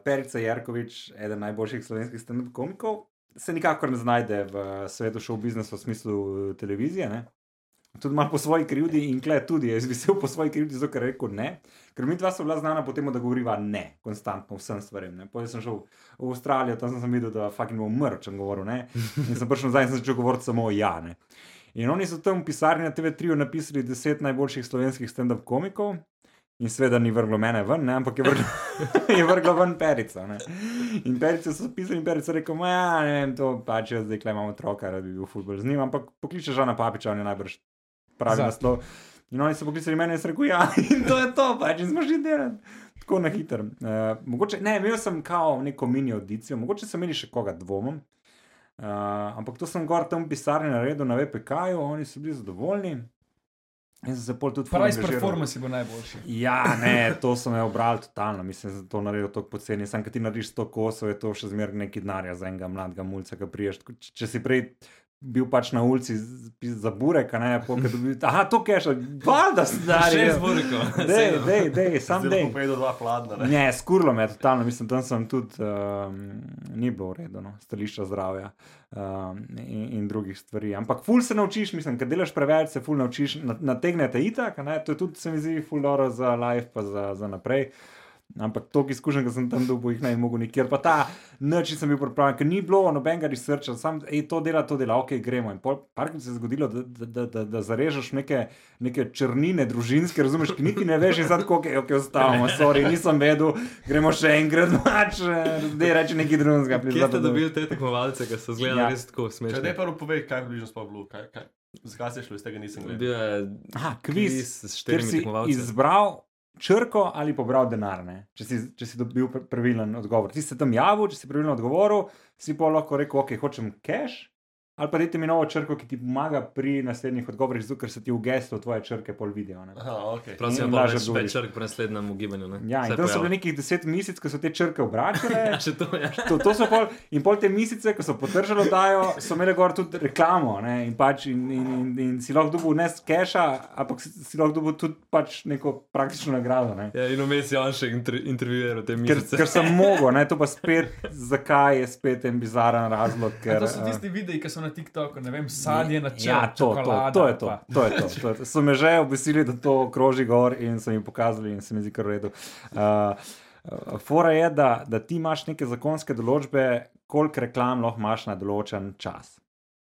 Perica Jarkovič, eden najboljših slovenskih stand-up komikov, se nikakor ne znajde v svetu šov biznesa v smislu eh, televizije. Ne? Tudi malo po svoji krivdi in kle tudi, jaz bi se po svoji krivdi zato, je rekel ne. Ker mi dva so bila znana po tem, da govoriva ne, konstantno vsem stvarem. Potem sem šel v Avstralijo, tam sem videl, da fucking bom umrl, če bom govoril ne. In sem prišel nazaj in sem začel govoriti samo ja. Ne. In oni so tam v pisarni na TV3 napisali deset najboljših slovenskih stand-up komikov. In seveda ni vrglo mene ven, ne, ampak je vrglo, je vrglo ven perico. Ne. In perice so pisali, in perice rekel, ja, ne vem, to pač jaz zdaj imam otroka, rad bi bil futbol z njim, ampak pokliče Žana Papiča, on je najbrž pravi Za. naslov. In oni so poklicali mene in sem rekel, ja, in to je to, pač in smo šli delati. Tako na hiter. Uh, mogoče, ne, imel sem kao neko mini audicijo, mogoče so imeli še koga dvomom. Uh, ampak to sem gor tam pisarni naredil na VPK-ju, oni so bili zadovoljni. In sem se pol tudi angažiral. performance bo najboljši. Ja, ne, to sem jo obral totalno, mislim, da sem to naredil tako poceni. Sam, ki ti narediš 100 kosov, je to še zmeraj neki denarja za enega mladega mulca, ki priješ. Če si prej bil pač na ulici z- za burek, a ne, pokaj dobil, aha, to keš, valjda stari. Šest burkov. Dej, dej, dej, sam dej. povedal dva hladna. Ne? Ne, skurlo me je totalno, mislim, tam sem tudi, um, ni bilo urejeno, stališča zdravja um, in, in drugih stvari. Ampak ful se naučiš, mislim, kad delaš preveč, se ful naučiš, na- nategnete itak, a ne, to je tudi se mi zdi ful dobro za live, pa za, za naprej. Ampak to, ki izkušen, ki sem tam dobil, jih ne bi mogel nikjer. Pa ta noč sem bil pripravljen, ker ni bilo nobenega researcha, sam ej, to dela, to dela, ok, gremo. In pol, parkrat se je zgodilo, da, da, da, da, da zarežeš neke, neke črnine družinske, razumeš, ki niti ne veš, in zdaj tako, ok, ok, ostavimo, sorry, nisem vedel, gremo še enkrat, mač, eh, zdaj reči nekaj drugega. Kje ste dobili te tekmovalce, ki so zgledali Ja. res tako Če smešni? ne pa povej, kaj je bližnjo sploh bilo. Kaj, kaj, zakaj si šlo iz tega, nisem gledal. Aha, kviz, kviz s štirimi tekmovalci. izbral črko ali pobral denar, ne? če si, če si dobil pr- pravilen odgovor. Ti si tam javil, če si pravilno odgovoril, si pa lahko rekel, ok, hočem cash. Ali pa dajte mi novo črko, ki ti pomaga pri naslednjih odgovorih, zato ker se ti v geslu tvoje črke pol vidijo. ne. Aha, ok. Prosim, in pa lažje več, črk pri naslednjem ugibanju. Ne? Ja, in Se tam so bili nekih deset mesecev, ko so te črke obračale. Ja, to je. To, to so pol, in pol te misice, ko so potržali dajo, so imeli gor tudi reklamo. Ne, in, pač, in, in, in, in si lahko dobil ne keša, ampak si, si lahko dobil tudi pač neko praktično nagrado. Ne. Ja, in vmes je on še inter, intervjuiral te Ker, mislice. ker sem mogel, ne, to pa spet, zakaj je spet en bizaren razlog. Ker, Ker, to so eh, tisti videi, ki so na TikToku, ne vem, sadje na čelu. Ja, to, to, to je to. to, je to, to je to. So me že obvesili, da to kroži gor in so jim pokazali, in se mi zdi kar v redu. Uh, uh, Fora je, da, da ti imaš neke zakonske določbe, koliko reklam lahko imaš na določen čas.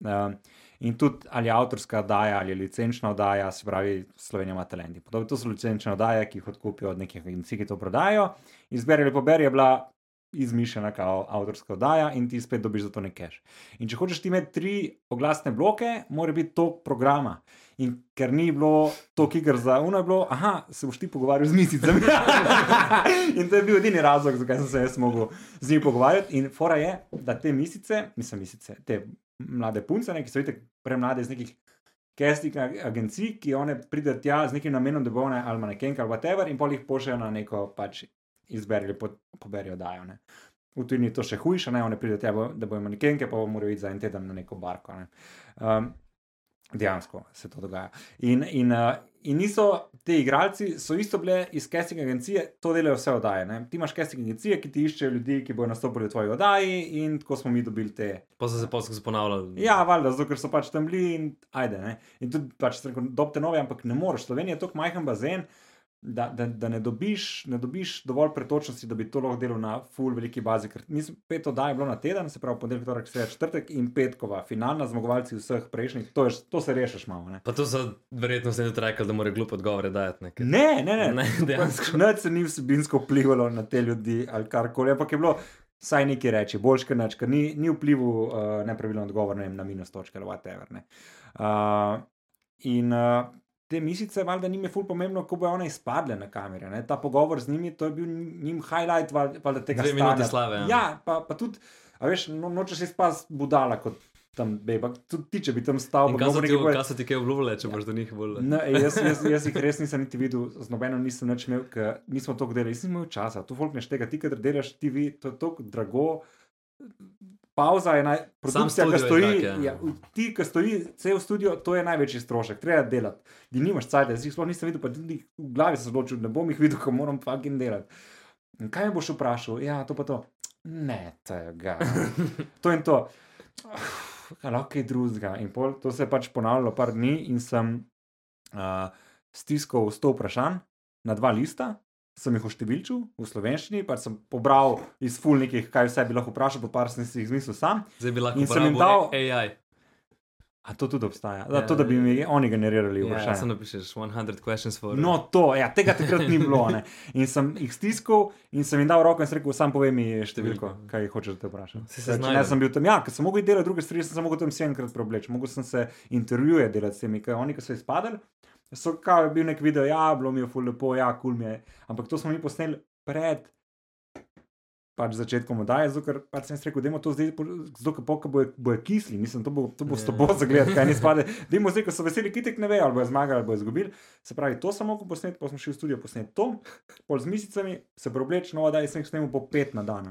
Uh, in tudi ali avtorska oddaja ali licenčna oddaja, se pravi, Slovenija ima talenti. Podobno, to so licenčne oddaje, ki jih odkupijo od nekih agencij, ki to prodajo. Izberi ali poberi je bila izmišljena kao avtorska oddaja in ti spet dobiš za to nekaj. In če hočeš ti imeti tri oglasne bloke, mora biti to programa. In ker ni bilo to, ki gre za uno, je bilo, aha, se boš ti pogovarjal z misicami. in to je bil edini razlog, zakaj sem se jaz mogel z njim pogovarjati. In fora je, da te misice, mislim, misice, te mlade punce, ne, ki so vidite premlade iz nekih ag- agencij, ki one pridejo tja z nekim namenom, da bo one ali manekenka ali whatever, in pol jih pošljajo na neko pač izberi ali po- poberijo dajo. Ne. V tujini je to še hujše, ne, one pridejo bo- da bojo manekenke, pa morajo iti za en teden na neko barko. Ne. Um, dejansko se to dogaja. In, in, uh, in niso ti igralci, so isto bile iz casting agencije, to delajo vse oddaje. Ne. Ti imaš casting agencije, ki ti iščejo ljudi, ki bodo nastopili v tvoji oddaji, in tako smo mi dobili te Pa so se poskus ponavljali. Ja, valjda, zato ker so pač tam bili in ajde. Ne? In tudi, pač, dobte nove, ampak ne moreš. Slovenija je tako majhen bazen, da, da, da ne, dobiš, ne dobiš dovolj pretočnosti, da bi to lahko delal na full veliki bazi. Ker mislim, pet oddaj je bilo na teden, se pravi ponedeljek, torek, sreda, četrtek in petkova, finalna zmagovalci vseh prejšnjih, to, je, to se rešiš malo. Ne? Pa to so verjetno se tudi rekli, da mora glup odgovore dajati. nekaj. Ne, ne, ne. Ne, dejansko. Nič se ni vsebinsko vplivalo na te ljudi ali karkoli, ampak je bilo vsaj nekaj reči, boljš kot nič, ker ni, ni vplival uh, nepravilen odgovor ne vem, na minus točke ali whatever. ne. Uh, in uh, te misice, valjda njim je ful pomembno, kako bojo one izpadle na kamere. Ne? Ta pogovor z njimi, to je bil njim highlight val- valjda tega Dve stanja. minuti slave, ja. Ja, pa, pa tudi, a veš, no, nočeš izpasti budala kot tam beba. Tudi ti, če bi tam stal, kaj so bi ti, mogel kaj so ti kaj obljubile, če boš do njih bolj? Ne, jaz, jaz, jaz jih res nisem niti videl, z nobenim nisem več imel, ker nismo to delali, nisem imel časa, to folk ne štega, ti, kadar delaš TV, to je tako drago. Pauza je naj, produkcija, ki stoji, drag, ja. ja, ti, ki stoji, cel studio, to je največji strošek, treba delati. Ti nimaš cajt, jaz jih sploh nisem videl, pa tudi v glavi sem se odločil, ne bom jih videl, ko moram fucking delati. In kaj me boš vprašal? Ja, to pa to. Ne, tega. To in to. Uf, Lahko je drugega. In pol, to se je pač ponavljalo par dni in sem uh, stiskal 100 vprašanj na dva lista. Sem jih oštevilčil v slovenščini, pa sem pobral iz ful nekih, kaj vse bi lahko vprašal, pa par sem si jih izmislil sam. Zdaj bi lahko uporabil dal- AI. A to tudi obstaja. Ja, Da, to, da bi mi oni generirali Ja, vprašanja. samo napišeš 100 questions for. No, to, ja, tega takrat ni bilo. Ne. In sem jih stiskal in sem jim dal roko in sem rekel, sam povej mi številko, kaj hočeš, da te vprašam. Se Ker Če ne, sem bil tam, ja, ker sem mogel delati druge stvari, sem se mogel tam sedemkrat preobleči, mogel sem se intervjuje delati s temi, ker oni, ki so izpadali, so kao je bil nek video, ja, bilo mi je ful lepo, ja, kul cool mi je, ampak to smo mi posneli pred pač začetkom oddaje, zato ker pač sem rekel, da to zdaj, zato ker poka bojo, bojo kisli, mislim, to bo, to bo Ja. sto bo zagledati, kaj ne spade. Dajmo zdaj, ko so veseli, kitek ne ve, ali bojo zmagali, ali bojo izgubili. Se pravi, to sem mogel posneti, pa smo šli v studio posneti to, pol z misicami, se preobleč, no, da sem jih snemal po pet na dan.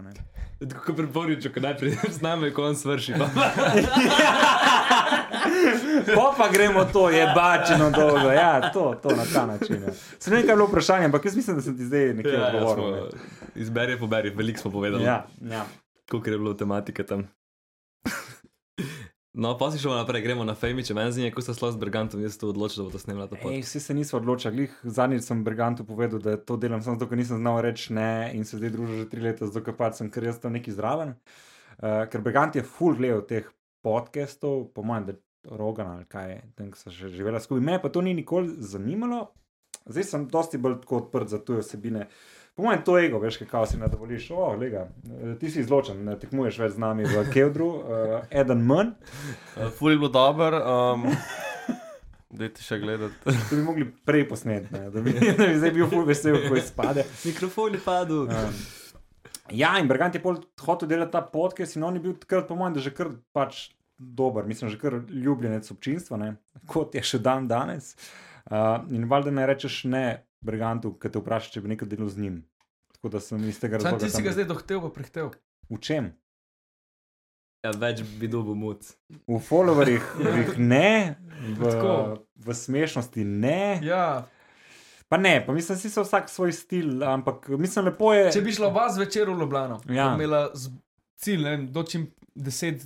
Tako pri Boriču, ko najprej z nami, ko on svrši. Pa. Po pa gremo to, je bačeno dolgo, ja, to, to na ta način. Ja. Se ne vem, kaj je bilo vprašanje, ampak jaz mislim, da sem ti zdaj nekje Ja, ja, odgovoril. smo, izberi, poberi, veliko smo povedali. Ja, ja. koliko je bilo tematike tam. No, pa si šel naprej, gremo na Fejmiče. Meni zanima, kako se sploh z Brigantom jaz to odločil, da bo to. Ej, vsi se niso odločili. Zadnjič sem Brigantu povedal, da to delam samo zato, ker nisem znal reči ne in se zdaj družim že tri leta, zato ker pač sem, ker jaz tam neki zraven. Uh, ker Brigant je full gledal teh podcastov, po mojem, da Rogan ali kaj, tam so že živela skupaj. Me pa to ni nikoli zanimalo. Zdaj sem dosti bolj odprt za tuje osebine. Po mojem, to ego, veš, kaj si ne dovoliš. O, lega, eh, ti si izločen, ne tekmuješ več z nami v Kevdru, uh, eden manj. Uh, Ful je bilo dober. Um, Dajte še gledati. To bi mogli prej posneti, ne, da bi, da bi zdaj bil full vesel, ko izpade. Mikrofon je padel. Um, ja, in Brigant je pol hotel delati ta podcast in on je bil takrat, po mojem, da že kar pač dober, mislim, že kar ljubljenec občinstva, ne, kot je še dan danes. Uh, in valjda ne rečeš ne Brigantu, ki te vpraša, če bi nekaj delal z njim. Tako da sem iz tega Sam razloga. ti si ga zdaj dohtel, pa prehtel. V čem? Ja, več bi dobil muc. V followerjih jih ne, v, v smešnosti ne. Ja, Pa ne, pa mislim, da si vsak svoj stil, ampak mislim, lepo je. če bi šla vas večer v Ljubljano, Ja. ja. imela cilj, ne, vem, do čim deset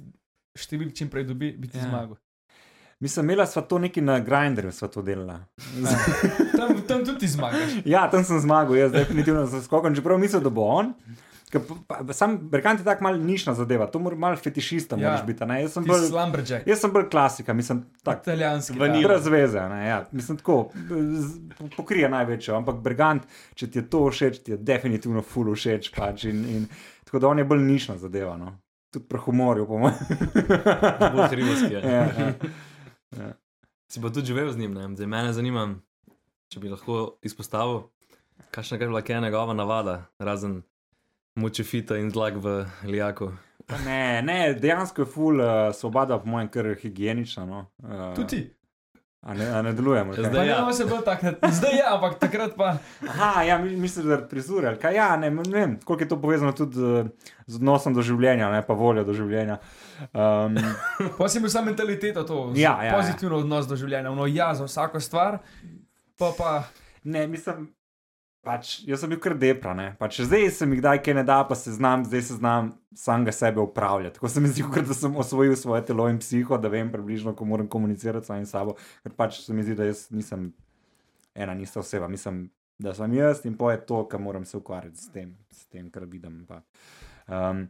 števil čim prej dobi, bi ti Ja. ja. zmagal. Mislim, imela sva to neki na grinderju, sva to delala. Tam, tam tudi ti zmagaš. Ja, tam sem zmagal, jaz definitivno sem skokal, čeprav mislim, da bo on. Ker pa- Sam Berkant je tako malo nišna zadeva, to mora malo fetišista Ja. biti. a ne. Jaz sem bolj, si slumberjack. jaz sem bolj klasika, mislim, tako. Italijanski. Vanila. Brez veze, ne, ja. mislim tako, pokrije največjo, ampak Brigant, če ti je to všeč, ti je definitivno full všeč. Pač, in, in, tako da on je bolj nišna zadeva, no. Tudi pri humorju, po mojem. Bolj hrivski je. ja, ja. Si pa tudi živel z njim, ne? Zdaj mene zanima, če bi lahko izpostavil, kakšna je bila kaj njegova navada, razen moči fita in zlag v lijaku. Pa Ne, ne, dejansko je full uh, svoboda, po mojem, kar higienična. No. Uh, Tudi ti. A ne, a ne delujemo. kaj? Zdaj Pa ja. se bolj tak, zdaj ja, ampak takrat pa. Aha, ja, mi- misliš, da je prizor. Ja, ne, ne vem, koliko je to povezano tudi z, z odnosom do življenja, ne pa voljo do življenja. Um, Pa si imel samo mentaliteto, to, Ja, ja, ja. pozitivno odnos do življenja, no ja za vsako stvar, pa pa. ne, mislim, pač, jaz sem bil kar depra. ne. Pač, zdaj se mi kdaj kaj ne da, pa se znam, zdaj se znam samega sebe upravljati. Tako se mi zdi, kot da sem osvojil svoje telo in psiho, da vem približno, ko moram komunicirati s samim sabo. Ker pač se mi zdi, da jaz nisem ena nista oseba, mislim, da sem jaz in poje to, kar moram se ukvarjati s tem, s tem kar vidim. Pa. Um,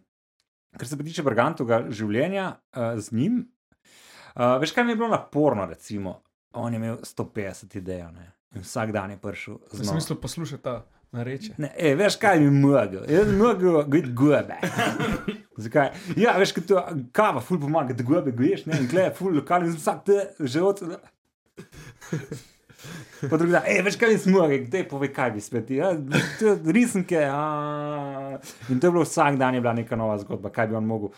kar se pa tiče Brigantovega življenja uh, z njim, uh, veš, kaj mi je bilo naporno, recimo, on je imel 150 idej, ne? In vsak dan je prišel z Sem novo. mislil poslušati ta nareče. Ne, ej, veš, kaj mi je mogel? Jaz sem mogel biti gobe. Zakaj? Ja, veš, kaj to kava, ful pomaga, da gobe goješ, ne, in gleda, ful lokalni, vsak te že od. Pa drugi ej, veš, kaj mi smo, kdaj povej, kaj bi spet. Ja, je risanke. A... In to je bilo vsak dan, je bila neka nova zgodba, kaj bi on mogel.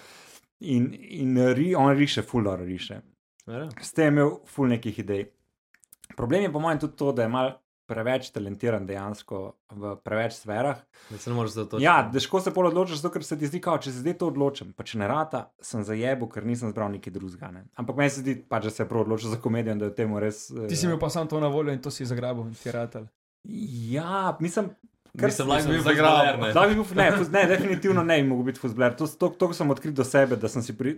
In, in ri, on riše, fulor riše. Ja. S tem je imel ful nekih idej. Problem je po mojem tudi to, da je mal preveč talentiran dejansko v preveč sferah. Da se ne moreš zatočiti. Ja, težko se pol odločiš, zato ker se ti zdi, kao, če se zdaj to odločim, pa če ne rata, sem zajebo, ker nisem zbral neki drugega. Ne. Ampak meni se zdi, pa, da se je prav odločil za komedijo, in da je v tem res. eh, Ti si imel pa sam to na voljo in to si zagrabil, ti je ratelj. Ja, mislim. Kar Nisem lahko bil zagral. Ne. Ne, definitivno ne bi mogel biti fuzbler. To, to, to sem odkril do sebe, da sem si pri,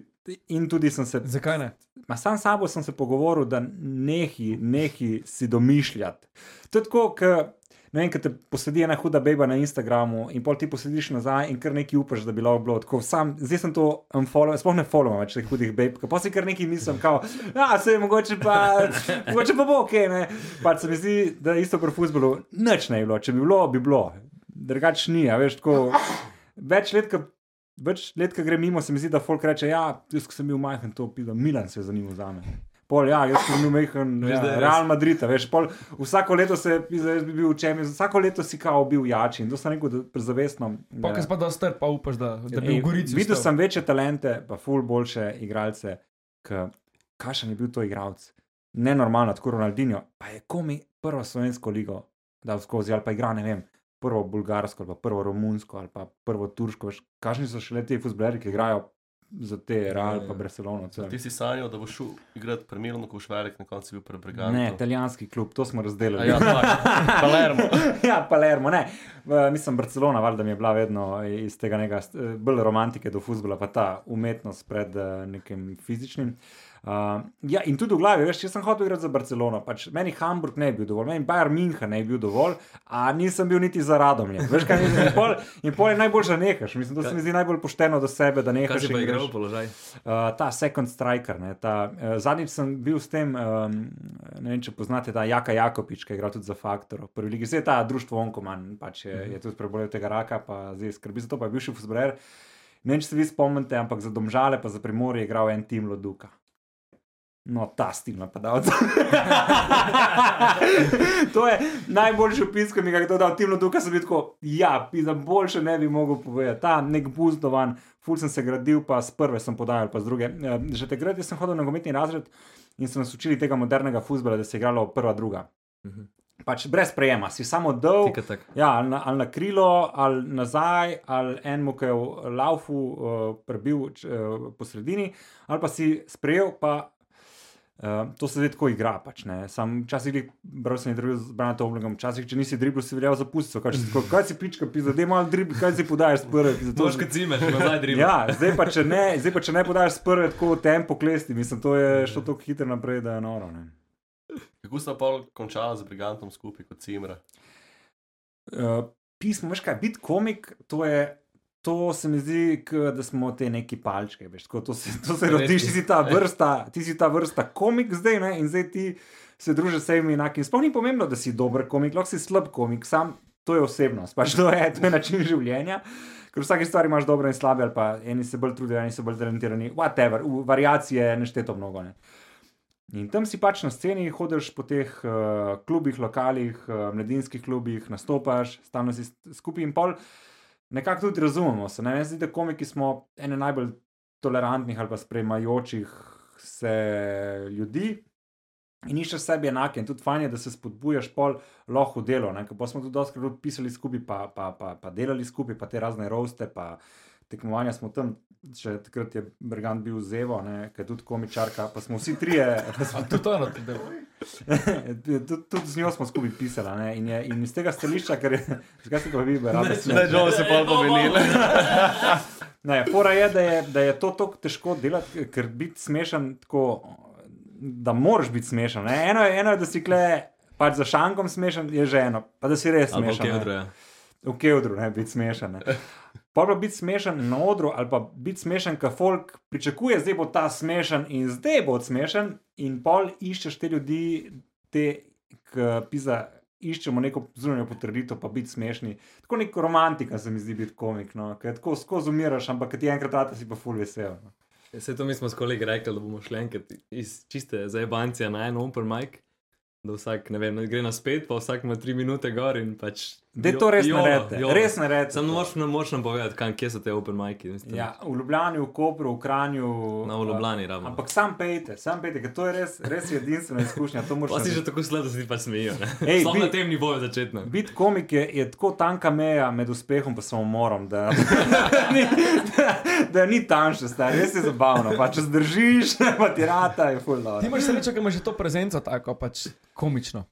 in tudi sem se, Zakaj ne? ma sam s sabo sem se pogovoril, da nehi, nehi si domišljati. To je tako, kot ne vem, ko te posedi ena huda beba na Instagramu in pol ti poslediš nazaj in kar nekaj upaš, da bi lahko bilo tako. Sam, zdaj sem to unfollow, sploh ne follow več teh hudih beb, pa si kar nekaj mislim, kao, ja, se mogoče pa, mogoče pa bo ok, ne. Pa se mi zdi, da isto pri futbolu nič ne bi bilo, če bi bilo, bi bilo. Drugač ni, a veš, tako več let, ko več let, ko gre mimo, se mi zdi, da folk reče, ja, jaz ko sem bil majhen, to pida, Milan se je zanimal za me. Pol, ja, jaz sem bil majhen, ja. Real Madrid, veš, pol, vsako leto se, jaz bi bil učem, vsako leto si kao bil jači in to sem rekel, da prezavestno. Pa, ja. kaj si pa da star, pa upaš, da, da bi v Gorici. Videl sem večje talente, pa ful boljše igralce, kakšen je bil to igralec. Nenormalno, tako Ronaldinho, pa je komi prvo slovensko ligo dal skozi, ali pa igra, ne vem, prvo bulgarsko, ali pa prvo romunsko, ali pa prvo turško. veš, Kakšni so šele ti futboleri, ki igrajo za te Real, ja. pa Barcelono. celo. Ti si sanjal, da boš šel igrati primerno, ko boš velik, na koncu bil pred Brigantom. Ne, italijanski klub, to smo A razdelili. Ja, tak, Palermo. ja, Palermo, ne. V- Mislim, Barcelona, valjda mi je bila vedno iz tega nekega st- bolj romantike do futbola, pa ta umetnost pred eh, nekim fizičnim. Uh, ja, in tudi v glavi, veš, če sem hotel igrati za Barcelono, pač meni Hamburg ne bi bil dovolj, meni Bayern München ne bi bil dovolj, a nisem bil niti za Radomlje. Veš, kaj mislim, in pol, in pol je najbolj, da nehaš. Mislim, to se mi zdi najbolj pošteno do sebe, da Kaj nehaš. si pa igral položaj? Uh, ta second striker. Ne, ta, uh, zadnjič sem bil s tem, um, ne vem, če poznate, ta Jaka Jakopič, ki je igral tudi za Faktor. Prvi ligi, zdaj ta društvo Onkoman, pač je, je tudi prebolel tega raka, pa zdaj skrbi za to, pa je bil še fusbrer. Ne vem, če se vi spomnite, ampak za domžale, pa za primorje je igral en tim Loduka. No, ta stil napadalca. to je najboljši opis, ki mi ga je kdo dal. Tim Loduka sem bil tako, ja, pisa, boljše ne bi mogel povedati. Ta nek buzdovan, ful sem se gradil, pa z prve sem podajal, pa z druge. Eh, Že takrat sem hodil na nogometni razred in so nas učili tega modernega futbola, da se je igralo prva, druga. Mhm. Pač brez prejema, si samo dol. Ja, ali na, ali na krilo, ali nazaj, ali enemu, ki je v laufu uh, prebil uh, po sredini, ali pa si sprejel, pa uh, to se zdaj tako igra. Pač, ne. Sam včasih bral sem intervju z Branom Oblegom, včasih, če nisi dribl, si veljal zapustiti. Kaj, si tako, kaj si pička, pisa, da imaš dribl, kaj si podajaš s prve. to- Toš kot cimeš, nazaj dribl. Ja, zdaj pa, če ne, zdaj pa če ne podaš s prve, tako tempo klesti, mislim, to je šlo tako hitro naprej, da je noro. Ne. Kako sta pol končala z Brigantom skupaj kot Cimra? Uh, pismo, veš kaj, biti komik, to je. To se mi zdi, k, da smo te neki palčke. Veš, tako, to se, to se rodiš, ti si ta vrsta, ti si ta vrsta komik zdaj, ne, in zdaj ti se družiš s vsemi enakimi. Sploh ni pomembno, da si dober komik, lahko si slab komik, sam to je osebnost, pač to je, to je način življenja. Ker v vsaki stvari imaš dobre in slabe, ali pa eni se bolj trudijo, eni so bolj talentirani, whatever, v variacije je nešteto mnogo. Ne. In tam si pač na sceni, hodiš po teh uh, klubih, lokalih, uh, mladinskih klubih, nastopaš, stalno si skupaj in pol. Nekako tudi razumemo se. Ne? Se Zdi, da komiki smo ene najbolj tolerantnih ali pa sprejemajočih se ljudi. In iščeš sebi enake, in tudi fajn je, da se spodbujaš pol lahko delo. Pa smo tudi dosti pisali skupaj, pa, pa, pa, pa delali skupaj, pa te razne roste, pa tekmovanja smo tam. Še takrat je Brigant bil zevo, ne, ki je tudi komičarka, pa smo vsi trije. A tudi to je na tem delu. Tudi, tudi z njo smo skupaj pisali. ne, In, je, in iz tega stališča, ker je, zakaj se pa vi, radi Ne, že se pol pomenili. Ne, fora je, da je, da je to tako težko delati, ker biti smešen tako, da moraš biti smešen. Ne? Eno, je, eno je, da si kle pač za šankom smešen, je že eno, pa da si res Ali pa smešen. ne. kevdro, ja. V kevdru, ne biti smešen. Ne. Pa pa biti smešen na odru, ali pa biti smešen, ker folk pričakuje, zdaj bo ta smešen in zdaj bo smešen, in pol iščeš te ljudi, te, ki pisa. Iščemo neko zunanjo potrditev, pa biti smešni. Tako nek romantika se mi zdi biti komik, no? ker tako skozi umiraš, ampak ti enkrat rata si pa full vesel. No? Vse to mi smo s kolegi rekli, da bomo šli enkrat iz čiste zajebancije na en open mic. Da vsak, ne vem, gre na spet, pa vsak ima tri minute gor in pač Da to res naredite. jolo. Res naredite. Sam močno, močno povedati, kam, kje so te open miki. Ja, v Ljubljani, v Kopru, v Kranju. Na v Ljubljani ravno. Ampak sam pejte, sam pejte, ker to je res, res edinstvena izkušnja. To moraš Pa si že tako slab, da se ti pač smejijo. Ej, Sploh bi- na tem nivoju začetno. Biti komik je, je tako tanka meja med uspehom in samomorom, da, ni, da, da ni tanjša, stari, res je zabavno. Pa če zdržiš, pa ti rata je full Ti imaš srečo, ker imaš že to prezenco tako pač komično.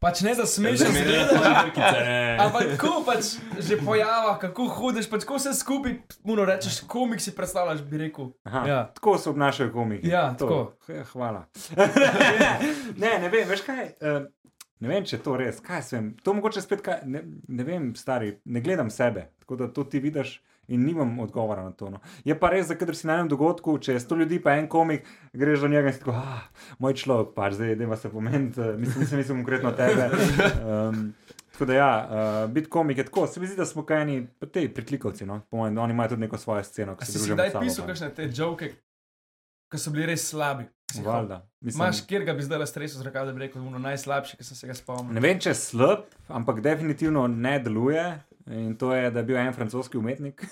Pač ne da smeš Že mi zgledati. je Ampak ko pač že pojava, kako hudiš, pač ko vse skupaj, muno rečeš, komik si predstavljaš, bi rekel. Aha, Ja. Tako se obnašajo komiki. Ja, to. tako. Ja, Hvala. ne, ne vem, veš kaj. Uh, ne vem, če je to res. Kaj sem? To mogoče spet, kaj, ne, ne vem, stari, ne gledam sebe. Tako da to ti vidiš. In nimam odgovora na to. No. Je pa res, da kadar si na enem dogodku, če je sto ljudi, pa en komik, greš do njega in si tako, ah, moj človek, pač zdaj, da se pomeniti, mislim, mislim, mislim konkretno tebe. Um, tako da ja, uh, biti komik je tako, se mi zdi, da smo kaj eni, pa te pritlikovci, no, po mojem, da oni imajo tudi neko svojo sceno. Se si kdaj sabo, pisal pa. kakšne te joke, ki so bili res slabi? Valjda. Mislim- Imaš, kjer ga bi zdaj stresel, zrakal, da bi rekel, ono najslabši, ki sem se ga spomnil. Ne vem, če je slab, ampak definitivno ne deluje. In to je, da je bil en francoski umetnik.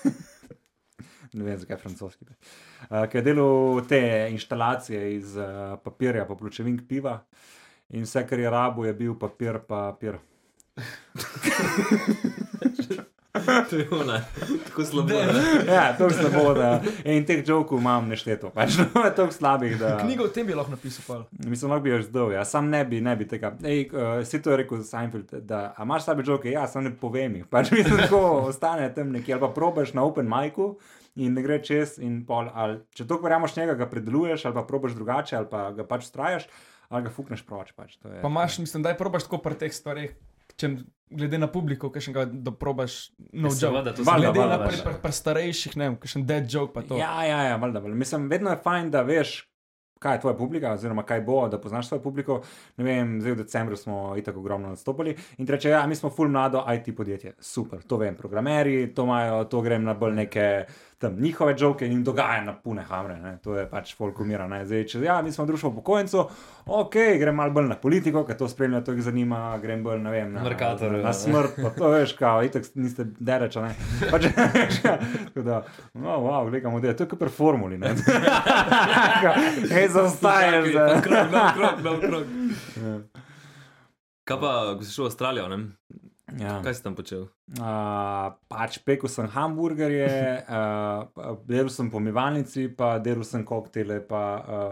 ne vem, zakaj francoski. Uh, ki je delal te instalacije iz uh, papirja, pa pločevink piva. In vse, kar je rabo, je bil papir, papir. To je ona. Tako slabo. Ja, to je slabo, da in teh jokov imam nešteto. Pač, no, tako slabih, da. Knjigo o tem bi lahko napisal. Mislim, lahko bi jo zdal, ja. sam ne bi, ne bi tega. Ej, uh, si to je rekel Seinfeld, da a imaš slabe žoke, ja, sam ne povem jih. Pač mislim, tako ostane tam nekje, ali pa probaš na open micu in ne gre čez in pol. Ali, če to verjameš njega, ga predeluješ, ali pa probaš drugače, ali pa ga pač strajaš, ali ga fukneš proč. Pač, to je- Pa imaš, mislim, da je probaš tako pri teh stvareh, če glede na publiko, ki še ga doprobaš, no joke. Seveda, to Valjda, Glede na valjda, pri, pri, pri starejših, ne vem, kakšen dead joke pa to. Ja, ja, ja, valjda, valjda. Mislim, vedno je fajn, da veš, kaj je tvoja publika, oziroma kaj bo, da poznaš svojo publiko. Ne vem, zdaj v decembru smo itak ogromno nastopili in reče, ja, mi smo full mlado IT podjetje. Super, to vem, programeri, to imajo, to grem na bolj neke tam njihove žoke in jim dogaja na pune hamre, ne. to je pač folk umira. Ne. Zdaj, če ja, mi smo društvo upokojencev, ok, grem malo bolj na politiko, ker to spremlja, to jih zanima, grem bolj, ne vem, na, Mercator, na, na smrt, pa to veš, kao, itak niste dereča, ne. Pač, tako da, no, wow, gledamo, da je to je kot pri formuli. Hej, zaostaješ. nov krog, nov krog. Kaj pa, ko si šel v Avstralijo, ne? Ja. Kaj si tam počel? Uh, pač pekel sem hamburgerje, uh, delal sem pomivalnici, pa delal sem koktele, pa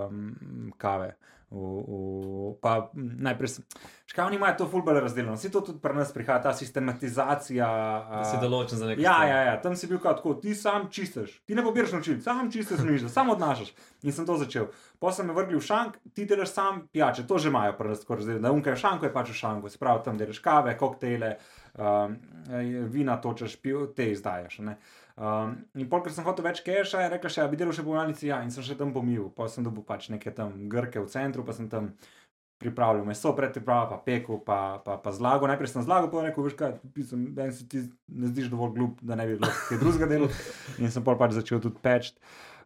um, kave. V, v, pa najprej. Škavni imajo to fulbele razdeljeno, vsi to tudi pri nas prihaja, ta sistematizacija. Da si uh, določen za nekaj. Ja, ja, ja, tam si bil kot tako, ti sam čisteš, ti ne pobiraš naučil, sam čisteš nič, samo odnašaš. In sem to začel. Pa sem me vrgli v šank, ti delaš sam pijače, to že imajo pri nas tako razdeljeno. Da unka je v šanku, je pač v šanku, se pravi, tam delaš kave, koktele, um, vina točeš, piv, te izdajaš. Ne? Um, in pol, ker sem hotel več keša, je rekla še, da bi delal še po malnici, ja, in sem še tam pomil. Pa sem dobil pač neke tam grke v centru, pa sem tam pripravljal meso, predpriprava, pa pekel, pa, pa, pa zlago. Najprej sem zlago, pa rekel, veš kaj, pisem, meni se ti ne zdiš dovolj glup, da ne bi bilo kaj drugega dela. In sem pol pač začel tudi peč.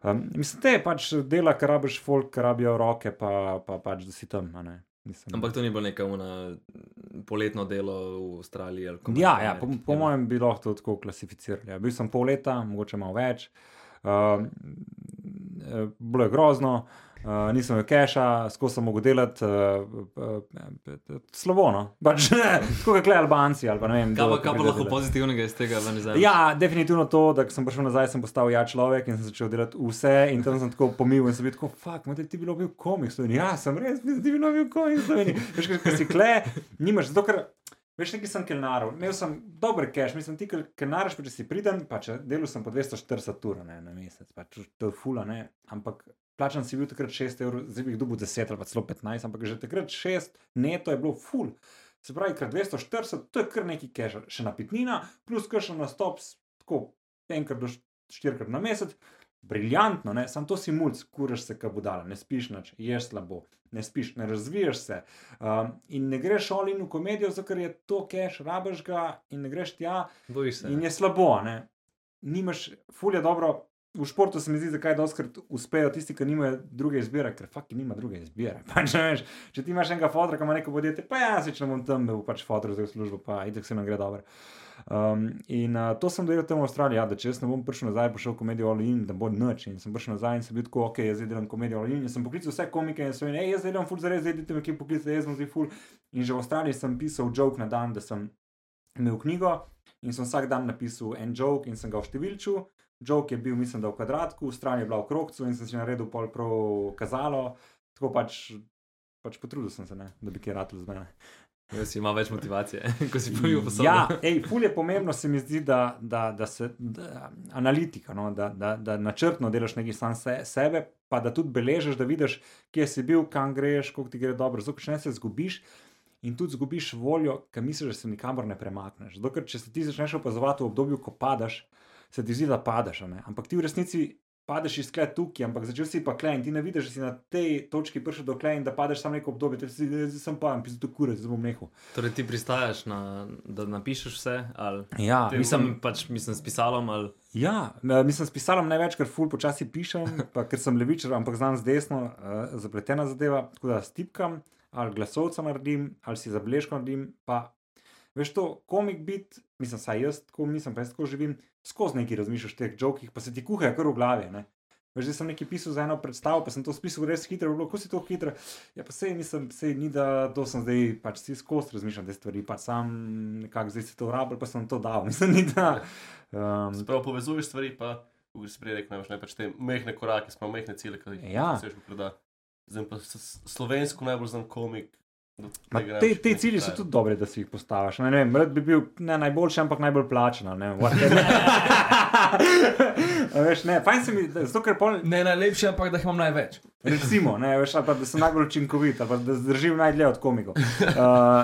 Um, mislim, te pač dela, kar rabiš folk, kar rabijo roke, pa, pa pač da si tam. ne. Mislim, Ampak to ni bilo neka una poletno delo v Avstraliji. Ja, ja ne, po, po je- mojem bi lahko to tako klasificirali. Ja. Bil sem pol leta, mogoče malo več. Uh, bilo je grozno, uh, nisem imel keša, skozi sem mogel delati uh, uh, uh, slovono. Pač, tako kot Albanci ali pa vem. Kaj ki kaj pa lahko delat. pozitivnega iz tega vzameš? Ja, definitivno to, da sem prišel nazaj, sem postal ja človek in sem začel delati vse. In tam sem tako pomil in sem bil tako, fuck, mate, ti bi bilo bil komik, Slovenija. Ja, sem res, ti bi bilo bil komik. Veš, ker si kle, nimaš, zato ker. Veš, neki sem kelnaril, imel sem dober cash, mislim, ti kelnariš, pa če si priden, pa če delal sem po 240 ur ne, na mesec, pač to je fula, ne, ampak plačan si bil takrat 6 evrov, zdaj bi jih dobil 10 ali pa celo 15, ampak že takrat 6 neto je bilo ful. Se pravi, kar 240, to je kar neki cash, še napitnina, plus kar še nastop, tako enkrat do št- štirikrat na mesec. Briljantno, ne? sam to si mulj, kuraš se, kaj bo dala, ne spiš noč, ješ slabo, ne spiš, ne razvijaš se. Um, in ne greš all in v komedijo, zato ker je to cash, rabiš ga in ne greš tja, Bojiš se. in je slabo. Ne? Nimaš, ful je dobro, v športu se mi zdi, zakaj doskrat uspejo tisti, ki nimajo druge izbire, ker fakt nima druge izbire. Pač, veš, če ti imaš enega fotra, ki ima neko podjetje, pa ja, se če ne bom tam, da bo pač fotor za službo, pa itek se nam gre dobro. Um, in uh, to sem delal tam v Avstraliji, ja, da če jaz ne bom prišel nazaj, bo šel komedijo All In, da bo noč. In sem prišel nazaj in sem bil tako, ok, jaz delam komedijo All In. In sem poklical vse komike in sem rekel, jaz zdaj delam full zares, zdaj idite me kje poklicati, jaz sem zdaj full. In že v Avstraliji sem pisal joke na dan, da sem imel knjigo in sem vsak dan napisal en joke in sem ga vštevilčil. Joke je bil, mislim, da v kvadratku, stran je bila v krogcu in sem si naredil pol prav kazalo. Tako pač, pač potrudil sem se, ne, da bi kaj rad z mene. Jaz si imam več motivacije, ko si prvi v Ja, ej, ful je pomembno, se mi zdi, da, da, da se da, analitika, no, da, da, da načrtno delaš nekaj sam se, sebe, pa da tudi beležiš, da vidiš, kje si bil, kam greš, koliko ti gre dobro. Zato, če ne se zgubiš in tudi zgubiš voljo, ker misliš, da se nikamor ne premakneš. Zato, ker če se ti začneš opazovati v obdobju, ko padaš, se ti zdi, da ne? ampak ti v resnici padeš iz klej tukaj, ampak začel si pa klej in ti ne vidiš, da si na tej točki prišel do klej in da padeš samo neko obdobje, ti si zdaj sem pa in pizdu to kure, zdaj bom nehal. Torej, ti pristajaš, na, da napišeš vse, ali Ja, mislim, pač, mislim, s pisalom, ali Ja, eh, mislim, s pisalom največ, ker ful počasi pišem, pa ker sem levičar, ampak znam z desno uh, zapletena zadeva, tako da stipkam, ali glasovca naredim, ali si zabeležko naredim. Pa, veš to, komik biti, mislim, saj jaz tako mislim, pa jaz tako živim, skozi neki razmišljaš o teh jokih, pa se ti kuhajo kar v glavi. Ne? Veš, zdaj sem nekaj pisal za eno predstavo, pa sem to spisal res hitro, bilo, kako si to hitro. Ja, pa sej nisem, sej ni da to sem zdaj, pač si skozi razmišljam te stvari, pa sam nekako zdaj se to uporabljam, pa sem to dal. Mislim, ni da. Um, Sprav povezuješ stvari, pa v bistvu prej rekel, ne pač te mehne korake, smo mehne cilje, ki jih Ja. dosežeš v proda. Zdaj pa slovensko najbolj znam komik. Ma, te, te če cilji so tudi dobre, da si jih postaviš. Ne, ne vem, rad bi bil ne najboljši, ampak najbolj plačen. Ne, veš, ne, fajn se mi, da- zato ker pol, Ne najlepše, ampak da jih imam največ. recimo, ne, veš, ali pa da sem najbolj učinkovit, ali pa da zdržim najdlje od komikov. Uh,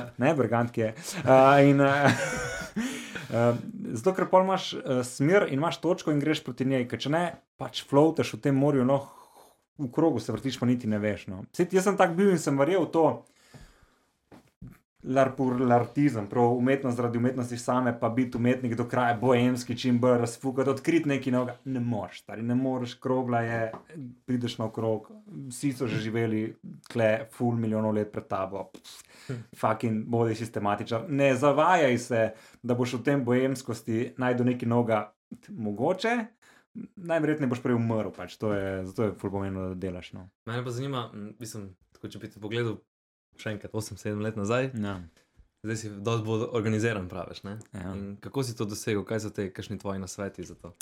ne, brigant je. Uh, in, uh, uh, zato ker pol imaš uh, smer in imaš točko in greš proti njej, ker če ne, pač floataš v tem morju, no, v krogu se vrtiš, pa niti ne veš. No. Sej, jaz sem tak bil in sem verjel v to. Larpurlartizem, prav umetnost zaradi umetnosti same, pa biti umetnik do kraja, boemski, čim bolj razfukati, odkriti nekaj novega. Ne moreš, stari, ne moreš, krogla je, prideš na okrog, vsi so že živeli tle, full milijonov let pred tabo. Fucking bodi sistematičar. Ne zavajaj se, da boš v tem boemskosti najdel nekaj novega, mogoče. Najverjetneje boš prej umrl, pač to je, zato je full pomembno, da delaš. No. Mene pa zanima, mislim, tako če bi ti pogledal še enkrat 8-7 let nazaj, Ja. zdaj si dosti bolj organiziran, praviš. Ja. In Kako si to dosegel, kaj so te, kakšni tvoji nasveti za to?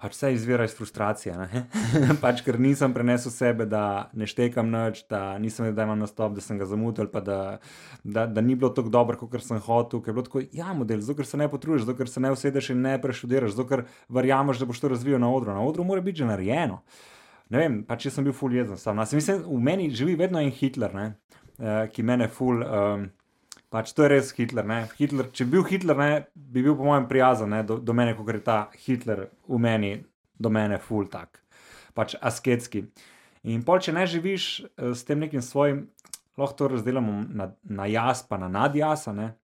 Pač vse izvira iz frustracije. pač, ker nisem prenesel sebe, da ne štekam nič, da nisem vedel, da imam nastop, da sem ga zamudil, pa da, da, da ni bilo tako dobro, kot sem hotel. Ker je bilo tako, ja, model, zato ker se ne potrudiš, zato ker se ne usedeš in ne preštudiraš, zato ker verjameš, da boš to razvijal na odru. Na odru mora biti že narejeno. Ne vem, pač jaz sem bil ful jezen sam. Jaz Mislim, v meni živi vedno en Hitler, ne, eh, ki mene ful. Um, Pač to je res Hitler. ne. Hitler če bi bil Hitler, ne, bi bil po mojem prijazen ne, do, do mene, kot je ta Hitler v meni, do mene, full tak, pač asketski. In pol, če ne živiš eh, s tem nekim svojim, lahko to razdelimo na, na jaz, pa na nadjasa. Ne.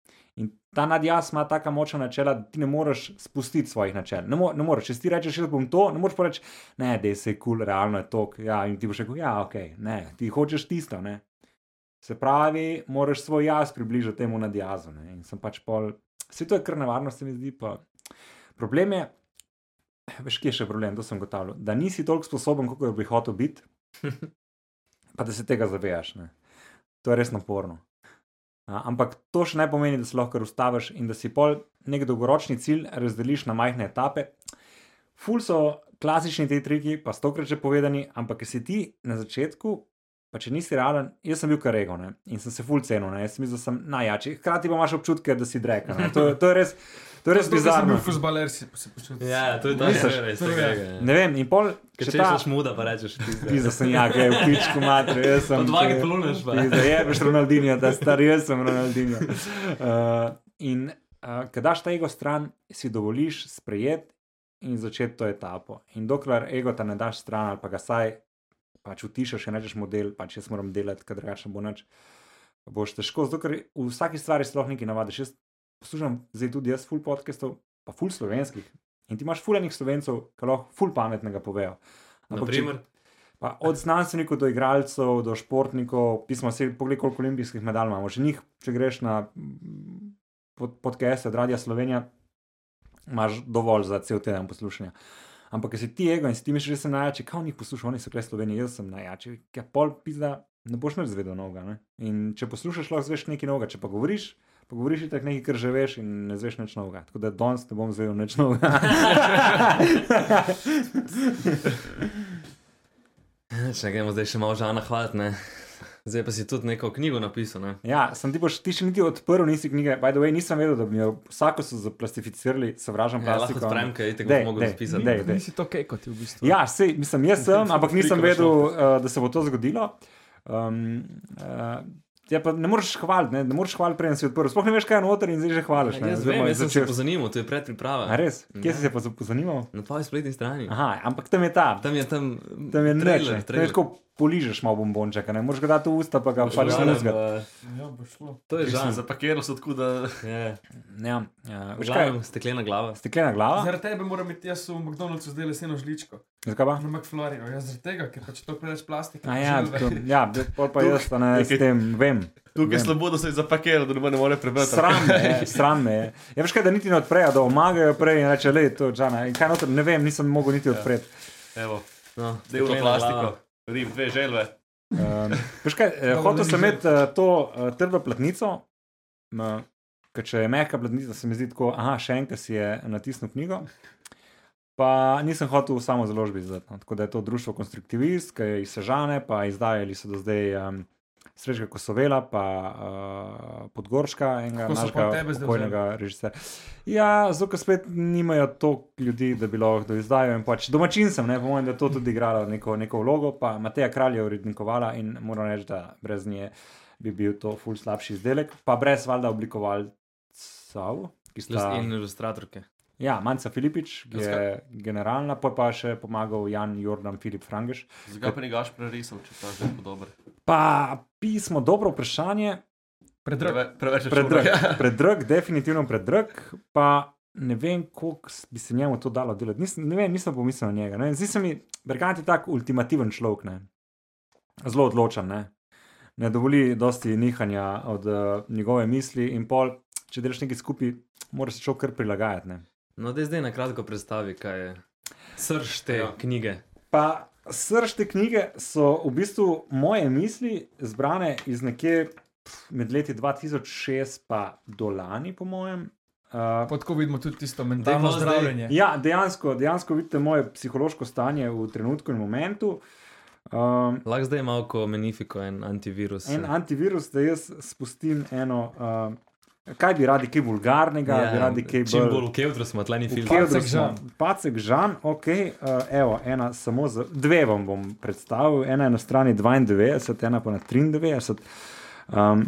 Ta nadjaz ima tako močna načela, da ti ne moreš spustiti svojih načel. Ne, mo ne moreš, če ti rečeš, jaz bom to, ne moreš pa reči, ne, da je se kul, cool, realno je to. Ja, in ti boš rekel, ja, ok, ne, ti hočeš tisto. Ne. Se pravi, moraš svoj jaz približati temu nadjazu. Ne? In sem pač pol, vse to je kar nevarno, se mi zdi. Pa. Problem je, veš, kje je še problem, to sem gotovil, da nisi toliko sposoben, kot bi hotel biti, pa da se tega zavedaš. To je res naporno. Ampak to še ne pomeni, da se lahko ustaviš in da si pol nek dolgoročni cilj razdeliš na majhne etape. Ful so klasični ti triki, pa stokrat že povedani, ampak ker si ti na začetku Pa če nisi realen, jaz sem bil kar rego ne? in sem se full cenil, ne? jaz sem mislil, da sem najjači. Hkrati pa imaš občutke, da si dreka. ne. To, to je res, to je res bizarno. bil futbaler, si se počutil. Ja, to je to, Misliš? res. Je. je. Ne vem, in pol, če ta si muda, pa rečeš, ti pizza sem ja, kaj v pičku matri, jaz sem. Pa dvakrat poluneš, pa. Pizda, je, veš Ronaldinho, da star, jaz sem Ronaldinho. Uh, in uh, kad daš ta ego stran, si dovoliš sprejeti in začeti to etapo. In dokler ego ta ne daš stran ali pa ga saj pač utišaš in rečeš model, pač jaz moram delati, ker drugače bo nič. Boš težko, zato ker v vsaki stvari sploh nekaj navadiš. Jaz poslušam zdaj tudi jaz full podcastov, pa full slovenskih. In ti imaš fulejnih slovencev, ki lahko ful pametnega povejo. Ampak če- Naprimer, Pa od znanstvenikov do igralcev, do športnikov, pismo si pogled, koliko olimpijskih medalj imamo. Že njih, če greš na pod, podcast od Radia Slovenija, imaš dovolj za cel teden poslušanja. Ampak, ker si ti ego in si ti misliš, da si najjači, kao njih poslušaš, oni so kle Sloveniji, jaz sem najjači, ker pol pizda, ne boš več zvedel noga. Ne? In če poslušaš, lahko zveš nekaj novega, če pa govoriš. Pa govoriš tako nekaj, kar že veš, in ne zveš nič novega. Tako da danes ne bom zvedel nič novega. če gremo zdaj še malo žana hvaliti, ne. Zdaj pa si tudi neko knjigo napisal, ne. Ja, sem ti boš ti še niti odprl, nisi knjige. By the way, nisem vedel, da bi jo vsako so zaplastificirali, sovražam Ja, lahko plastiko. kaj itek Dej, boš mogel dej, zapisati. dej, dej. Nisi to kaj kot je v bistvu. Ja, sej, mislim, jaz sem, ampak nisem vedel, uh, da se bo to zgodilo. Um, uh, ja, pa ne moreš hvaliti, ne, ne moreš hvaliti, preden si odprl. Sploh ne veš, kaj je noter in zdaj že hvališ. ne, Jaz oziroma vem, jaz sem se začel- pozanimal, to je predpriprava. A res? Kje Ja. si se pa pozanimal? Na tvoji spletni strani. Aha, ampak tam je ta. Tam je tam. Tam je trailer, neče. Tam je trailer. tako poližeš malo bombončeka, ne moreš ga dati v usta, pa ga pač ne glavnem, zgodi. eh, Ja. To je zapakiral se tako, da Ja, Ja, ja, kaj? Glavno, steklena glava. Steklena glava? Zaradi tebe moram imeti jaz v McDonald'su zdaj leseno žličko. Zakaj pa? Na McFlurryju. Ja, zaradi tega, ker pač to preveč plastike. A ja, to, ja, pol pa jaz pa ne s tem vem. tukaj je slabo, da se je zapakiral, da ne more prebrati. Sram me je, sram me je. Ja, veš kaj, da niti ne odprejo, da omagajo prej in reče, le, to je Džana. In kaj noter, ne vem, nisem mogel niti odpreti. Evo, No, delno steklena plastiko, glava. Rim, dve želve. Um, kaj, eh, hotel sem imeti uh, to uh, trdo platnico, uh, ker če je mehka platnica, se mi zdi tako, aha, še enkrat si je natisnil knjigo. Pa nisem hotel samo založbi izdati. No. Tako da je to društvo Konstruktivist, ki je iz Sežane, pa izdajali so do zdaj um, Srečka Kosovela, pa uh, Podgorška, enega pa našega pokojnega režiserja. Ja, zato ker spet nimajo toliko ljudi, da bi lahko izdajo. in Pač domačin sem, ne, po mojem, da je to tudi igralo neko, neko vlogo, pa Mateja Kralj je urednikovala in moram reči, da brez nje bi bil to ful slabši izdelek, pa brez valjda oblikovalcev, ki sta. In ilustratorke. Ja, Manca Filipič, ki je generalna, pa pa še pomagal Jan Jordan Filip Frangeš. Zakaj pa ni gaš prerisal, če ta že dober? Pa pismo, dobro vprašanje. Predrag. Preve, preveč je Predrg, šlo. predrg, definitivno predrg, pa ne vem, koliko bi se njemu to dalo delati. Nis, ne vem, nisem pomislil na njega. ne. Zdi se mi, Bergant je tak ultimativen človek, ne. zelo odločen, ne, ne dovoli dosti nihanja od uh, njegove misli in pol, če delaš nekaj skupaj, moraš se človek kar prilagajati. Ne. No, da zdaj na kratko predstavi, kaj je srž te Ja. knjige. Pa srž te knjige so v bistvu moje misli, zbrane iz nekje med leti 2006 pa do lani, po mojem. Uh, Pa tako vidimo tudi tisto mentalno zdaj- zdravljenje. Ja, dejansko, dejansko vidite moje psihološko stanje v trenutku in momentu. Um, Lahko zdaj malo kot menifiko en antivirus. en antivirus, da jaz spustim eno, uh, kaj bi radi, kaj vulgarnega, ja, bi radi kaj čim bolj. bolj v kevdru smo, tleni film. Kevdru Pacek smo. Žan. Pacek Žan, ok, uh, evo, ena samo za dve vam bom predstavil, ena je na strani 92, ena pa na 93. Um,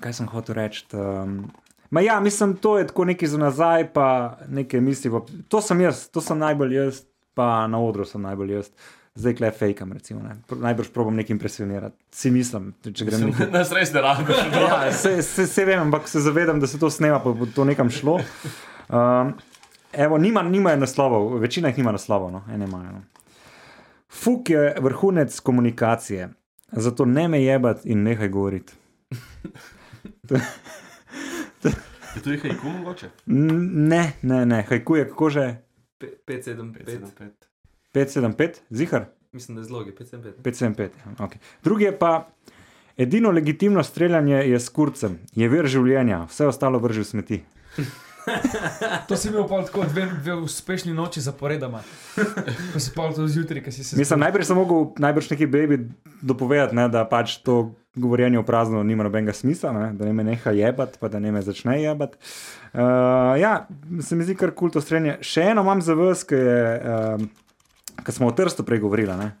kaj sem hotel reči? Um, Ma ja, mislim, to je tako nekaj za nazaj, pa nekaj misli. pa- To sem jaz, to sem najbolj jaz, pa na odru sem najbolj jaz. Zdaj kle fejkam, recimo. Ne. Najbrž probam nekaj impresionirati. Si mislim, če grem nekaj. Na res ne rabiš. Ja, se, se, se vem, ampak se zavedam, da se to snema, pa bo to nekam šlo. Um, evo, nima, nimajo naslovov, večina jih nima naslovov, no, ene imajo. No. Fuk je vrhunec komunikacije, zato ne me jebati in nehaj govoriti. Je to nekaj kum mogoče? Ne, ne, ne, hajkuje, kako že 575. 575. 575, zihar, Mislim, da je zlogi 575. 575. ja, Okay. Drugi je pa, edino legitimno streljanje je s kurcem, je vir življenja, vse ostalo vrži v smeti. To si imel pa tako dve, dve uspešni noči zaporedoma. Ko si pa to zjutraj, ki si se Mislim, najprej sem mogel najbrž neki baby dopovedati, ne, da pač to govorjenje v prazno nima nobenega smisla, ne, da ne me neha jebati, pa da ne me začne jebati. Uh, ja, se mi zdi kar kul to strenje. Še eno imam za vas, ki je, um, ki smo o Trstu prej govorili. Ne.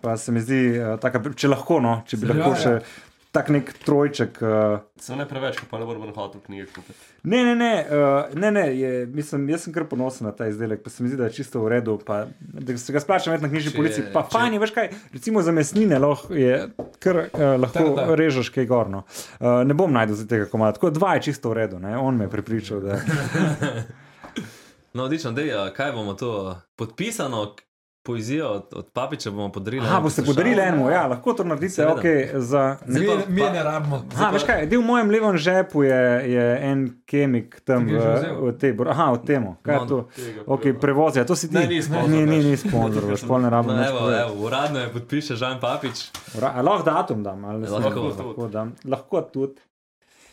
Pa se mi zdi, uh, taka, če lahko, no, če bi Ja, lahko ja. še tak nek trojček. Uh, Sem ne preveč, pa ne bomo na hotel knjige kupiti. Ne, ne, ne, uh, ne, ne je, mislim, jaz sem kar ponosen na ta izdelek, pa se mi zdi, da je čisto v redu. Pa, da se ga splača imeti na knjižni policiji. Pa če- fajn je, veš kaj, recimo za mesnine lahko, je, kar uh, lahko Da, da. režeš kaj gorno. Uh, ne bom najdel za tega komada, tako da dva je čisto v redu, ne? on me je pripričal. Da... No, odlično, dej, a kaj bomo to podpisano poezijo od, od papiča bomo podarili. Aha, boste podarili enemu, ja, lahko to naredite, Seveda. ok, za... Mi, pa- mi ne rabimo. Aha, veš kaj, edel v mojem levem žepu je, je en kemik tam v, v tej, aha, v temu, kaj je No, to? Ok, prevoz, ja, to si ti. Ne, ni sponzor, Ni, ni, ni sponsor, veš, pol ne rabim No, evo, evo, uradno je podpiše Žan Papič. Ra- a Lahko datum dam, ali Lahko tudi. lahko dam. Lahko tudi.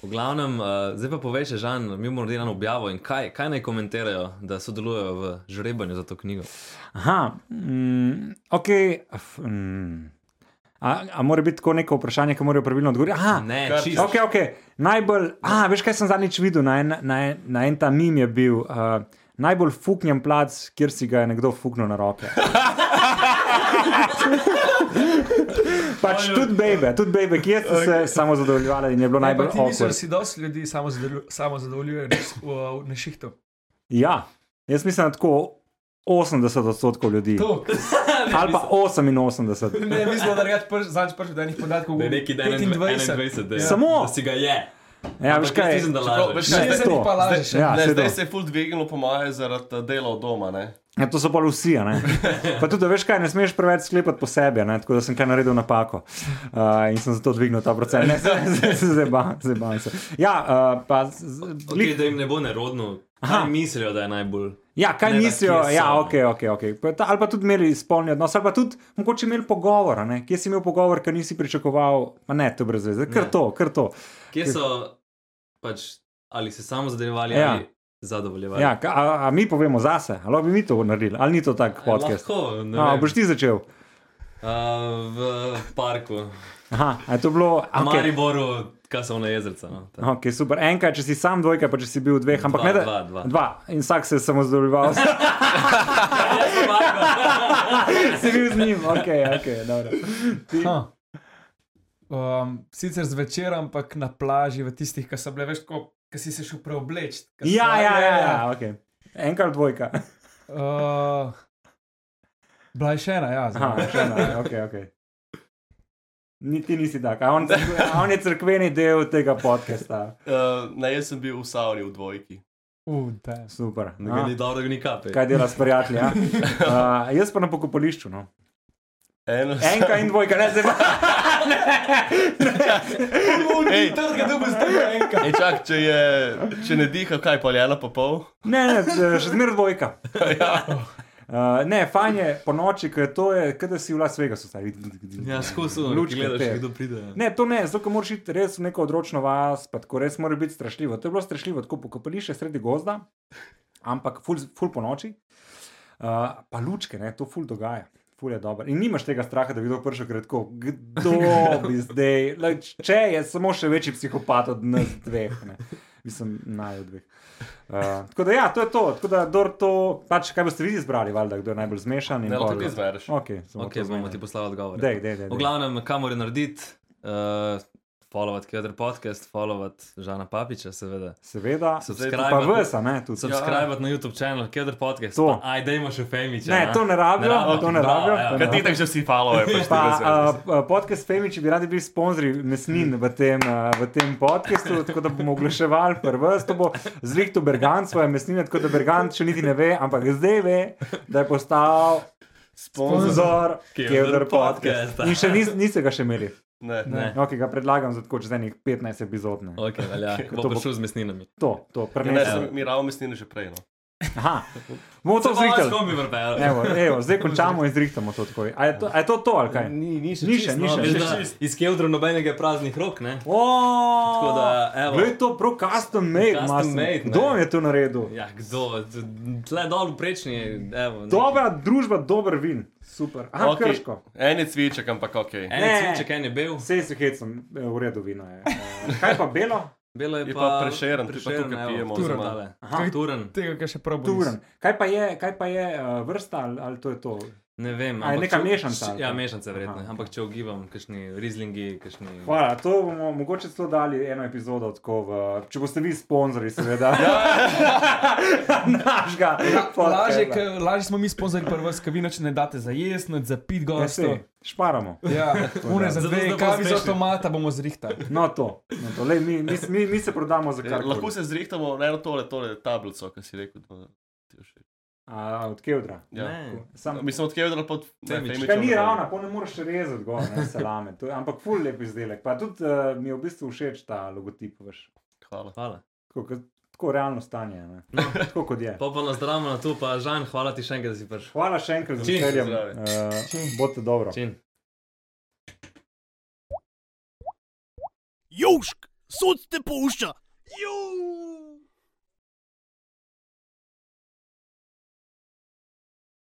V glavnem, uh, zdaj pa povej še, Žan, mi bomo naredili eno objavo in kaj, kaj naj komentirajo, da sodelujejo v žrebanju za to knjigo. Aha, mm, ok. f- Mm. A, a mora biti tako neko vprašanje, ki morajo pravilno odgovoriti? Aha, Ne, čisto. Ok, ok. Najbolj, a, veš kaj sem zadnjič videl, na en, na en, na en ta mim je bil. Uh, Najbolj fuknjen plac, kjer si ga je nekdo fuknil na roke. pač tudi bebe, tudi bebe, kje so se samo zadovoljevali in je bilo Ne, najbolj ti misliš, da si dosti ljudi samo zadovolju- samo zadovoljuje na, na šihtu? Ja, jaz mislim, da tako 80 odstotkov ljudi. Ali pa 88. ne, mislim, da je zadnjič prišel do enih podatkov. Da je neki dan 25. 21, da, je- Samo? da si ga je. Ja, veš kaj? mislim, da Čeprav, lažeš. veš kaj, zdaj- zdaj pa lažeš. zdaj- ja. Zdaj to. se je full dvignilo po moje zaradi dela od doma. Ne? Ja, to so pa vsi. Pa tudi, veš kaj, ne smeš preveč sklepati po sebi, ne, tako da sem kaj naredil napako uh, in sem zato dvignil ta procent. Ne, zdaj se zebam, zebam se. Ja, uh, pa. z- z- Okay, da jim ne bo nerodno. Aha. Kaj mislijo, da je najbolj? Ja, kaj Ne, da mislijo, kje ja, ok, ok. okay. Pa ta- Ali pa tudi imeli spolni odnos, ali pa tudi mogoče imeli pogovor, ne? kje si imel pogovor, ki nisi pričakoval, pa ne, to brez veze, kar Ne. to, kar to. Kje so, pač, ali se samo zadovoljevali Ja. ali zadovoljevali? Ja, a, a mi povemo zase, ali bi mi to naredili, ali ni to tak podcast. Lahko, ne A, vem. boš ti začel? Uh, v parku. Aha, a je to bilo. V Okay. Mariboru, kaj so na jezerca. No, tam. Ok, super. Enkrat, če si sam dvojka, pa če si bil v dveh, ampak Dva, ne da. dva, dva. dva. In vsak se je samo zadovoljeval. si bil z njim, ok, ok, dobro. Ti- Ha. Um, sicer zvečer, ampak na plaži, v tistih, ki so bile, veš, ko ki si se šel preobleči. so- Ja, ja, ja, ja, ok. Enkrat dvojka. Uh, bila je še ena, ja. Aha, še ena, ok, ok. Ni, ti nisi tak, a on, a on je crkveni del tega podcasta. Uh, ne, jaz sem bil v Savni v dvojki. Uh, da. Super. A, ni dobro, ni kape. kaj dela s prijatelji? Ja? Uh, jaz pa na pokopališču. No. Eno Enka in dvojka, ne se pa. Ej, Trga dobi z tega enka. Ej, čak, če, je, če ne diha, kaj pa je ena pa pol. Ne, ne, še zmeraj dvojka. Uh, ne, fajn je po noči, ker to je, da si v Las Vegasu. Stari. Ja, skozi Lučke gledaš, kdo pride. Ne, to ne, zato moraš iti res v neko odročno vas, pa tako res mora biti strašljivo. To je bilo strašljivo, tako pokopališče sredi gozda, ampak ful, ful po noči. Uh, pa lučke, ne, to ful dogaja. Ful je dobro. In nimaš tega straha, da bi kdo prišel kratko. Kdo bi zdaj, če je samo še večji psihopat od nas dveh, ne. mislim, naj od dveh. Uh, tako da, ja, to je to. Tako da, Dor, to, pač, kaj boste vi izbrali, valjda, kdo je najbolj zmešan. Ne, lahko ti izbereš. Okay, Ok, to bomo ti poslali odgovor. Dej, dej, dej, V dej. glavnem, kam mora narediti, uh, followati Keder podcast, followati Žana Papiča, seveda. Seveda, Subscribe pa vsa, ne, tudi. Subscribe na YouTube kanal Keder podcast. To. Pa, aj, dajmo še Femiča. Ne, to ne rabijo, to ne rabijo. Kaj ti tako že vsi pač Pa, se- uh, podcast Femi, če bi radi bili sponzorji mesnin v tem, uh, v tem podkastu, tako da bomo oglaševali prvo, to bo zrihto Bergant svoje mesnine, tako da Bergant še niti ne ve, ampak zdaj ve, da je postal sponzor Kevdar podcasta. podcast. In še nis, niste ga še imeli. Ne. Ne. Ok, ga predlagam za tako čez enih 15 epizod. Ne. Ok, velja. To Bo prišel z mesninami. To, to, Ne, prenesem. sem mi ravno mesnine že prej. No. Aha, bomo to zrihtali. vrpel. Evo, evo, zdaj končamo in zrihtamo to takoj. A je to, a je to, to ali kaj? Ni, ni še Ni čist, še, ni no, še, še. Iz Kevdra nobenega praznih rok, ne? O, Tako da, evo. Glej, to prav custom made, Custom custom made, ne. Kdo je to naredil? Ja, kdo? Tle dol v prečni, evo. Dobra družba, dober vin. Super. Aha, okay. Krško. En je cviček, ampak ok. En Ne. cviček, en je bil. Vse se hecam, eh, v redu vino je. Eh, Kaj pa belo? Belo je Je pa, pa Prešeren, Prešeren, tukaj evo, pijemo Turen. Aha. Turen. Tega, kar še probo. Turen. Kaj pa je, kaj pa je uh, vrsta ali, ali to je to? Ne vem. A je ampak neka če- mešanca ali Ja, mešanca verjetno. Aha. Ampak če ogibam, kakšni rizlingi, kakšni... Hvala, to bomo mogoče celo dali eno epizodo, tako v, če boste vi sponzorji, seveda. Našega. Lažje, podcasta. ke- lažje smo mi sponzorji prvo, ker vi nič ne date za jesti, za pit Ja, gosto. sej, šparamo. Ja, une za dve kavi z avtomata bomo zrihtali. No, to. No, to. Lej, mi, mi, mi, mi se prodamo za Ja, kar lahko se zrihtamo na eno tole, tole tablico, ki si rekel. da- všeč. A, od Kevdra. Ja. Ne. Sam, Mislim, od Kevdra pod. Femičem, Kaj ni ravna, pa ne moreš rezati gor, ne salame. To, je- ampak ful lep izdelek. Pa tudi uh, mi je v bistvu všeč ta logotip. Veš. Hvala. Hvala. Tako, tako realno stanje. Ne. No. Tako kot je. Pa pa nas zdravimo na to, pa Žan, hvala ti še enkrat, da si prišel. Hvala še enkrat za veseljem. Uh, Bodite dobro. Čin. Južk, sod te pušča. Južk.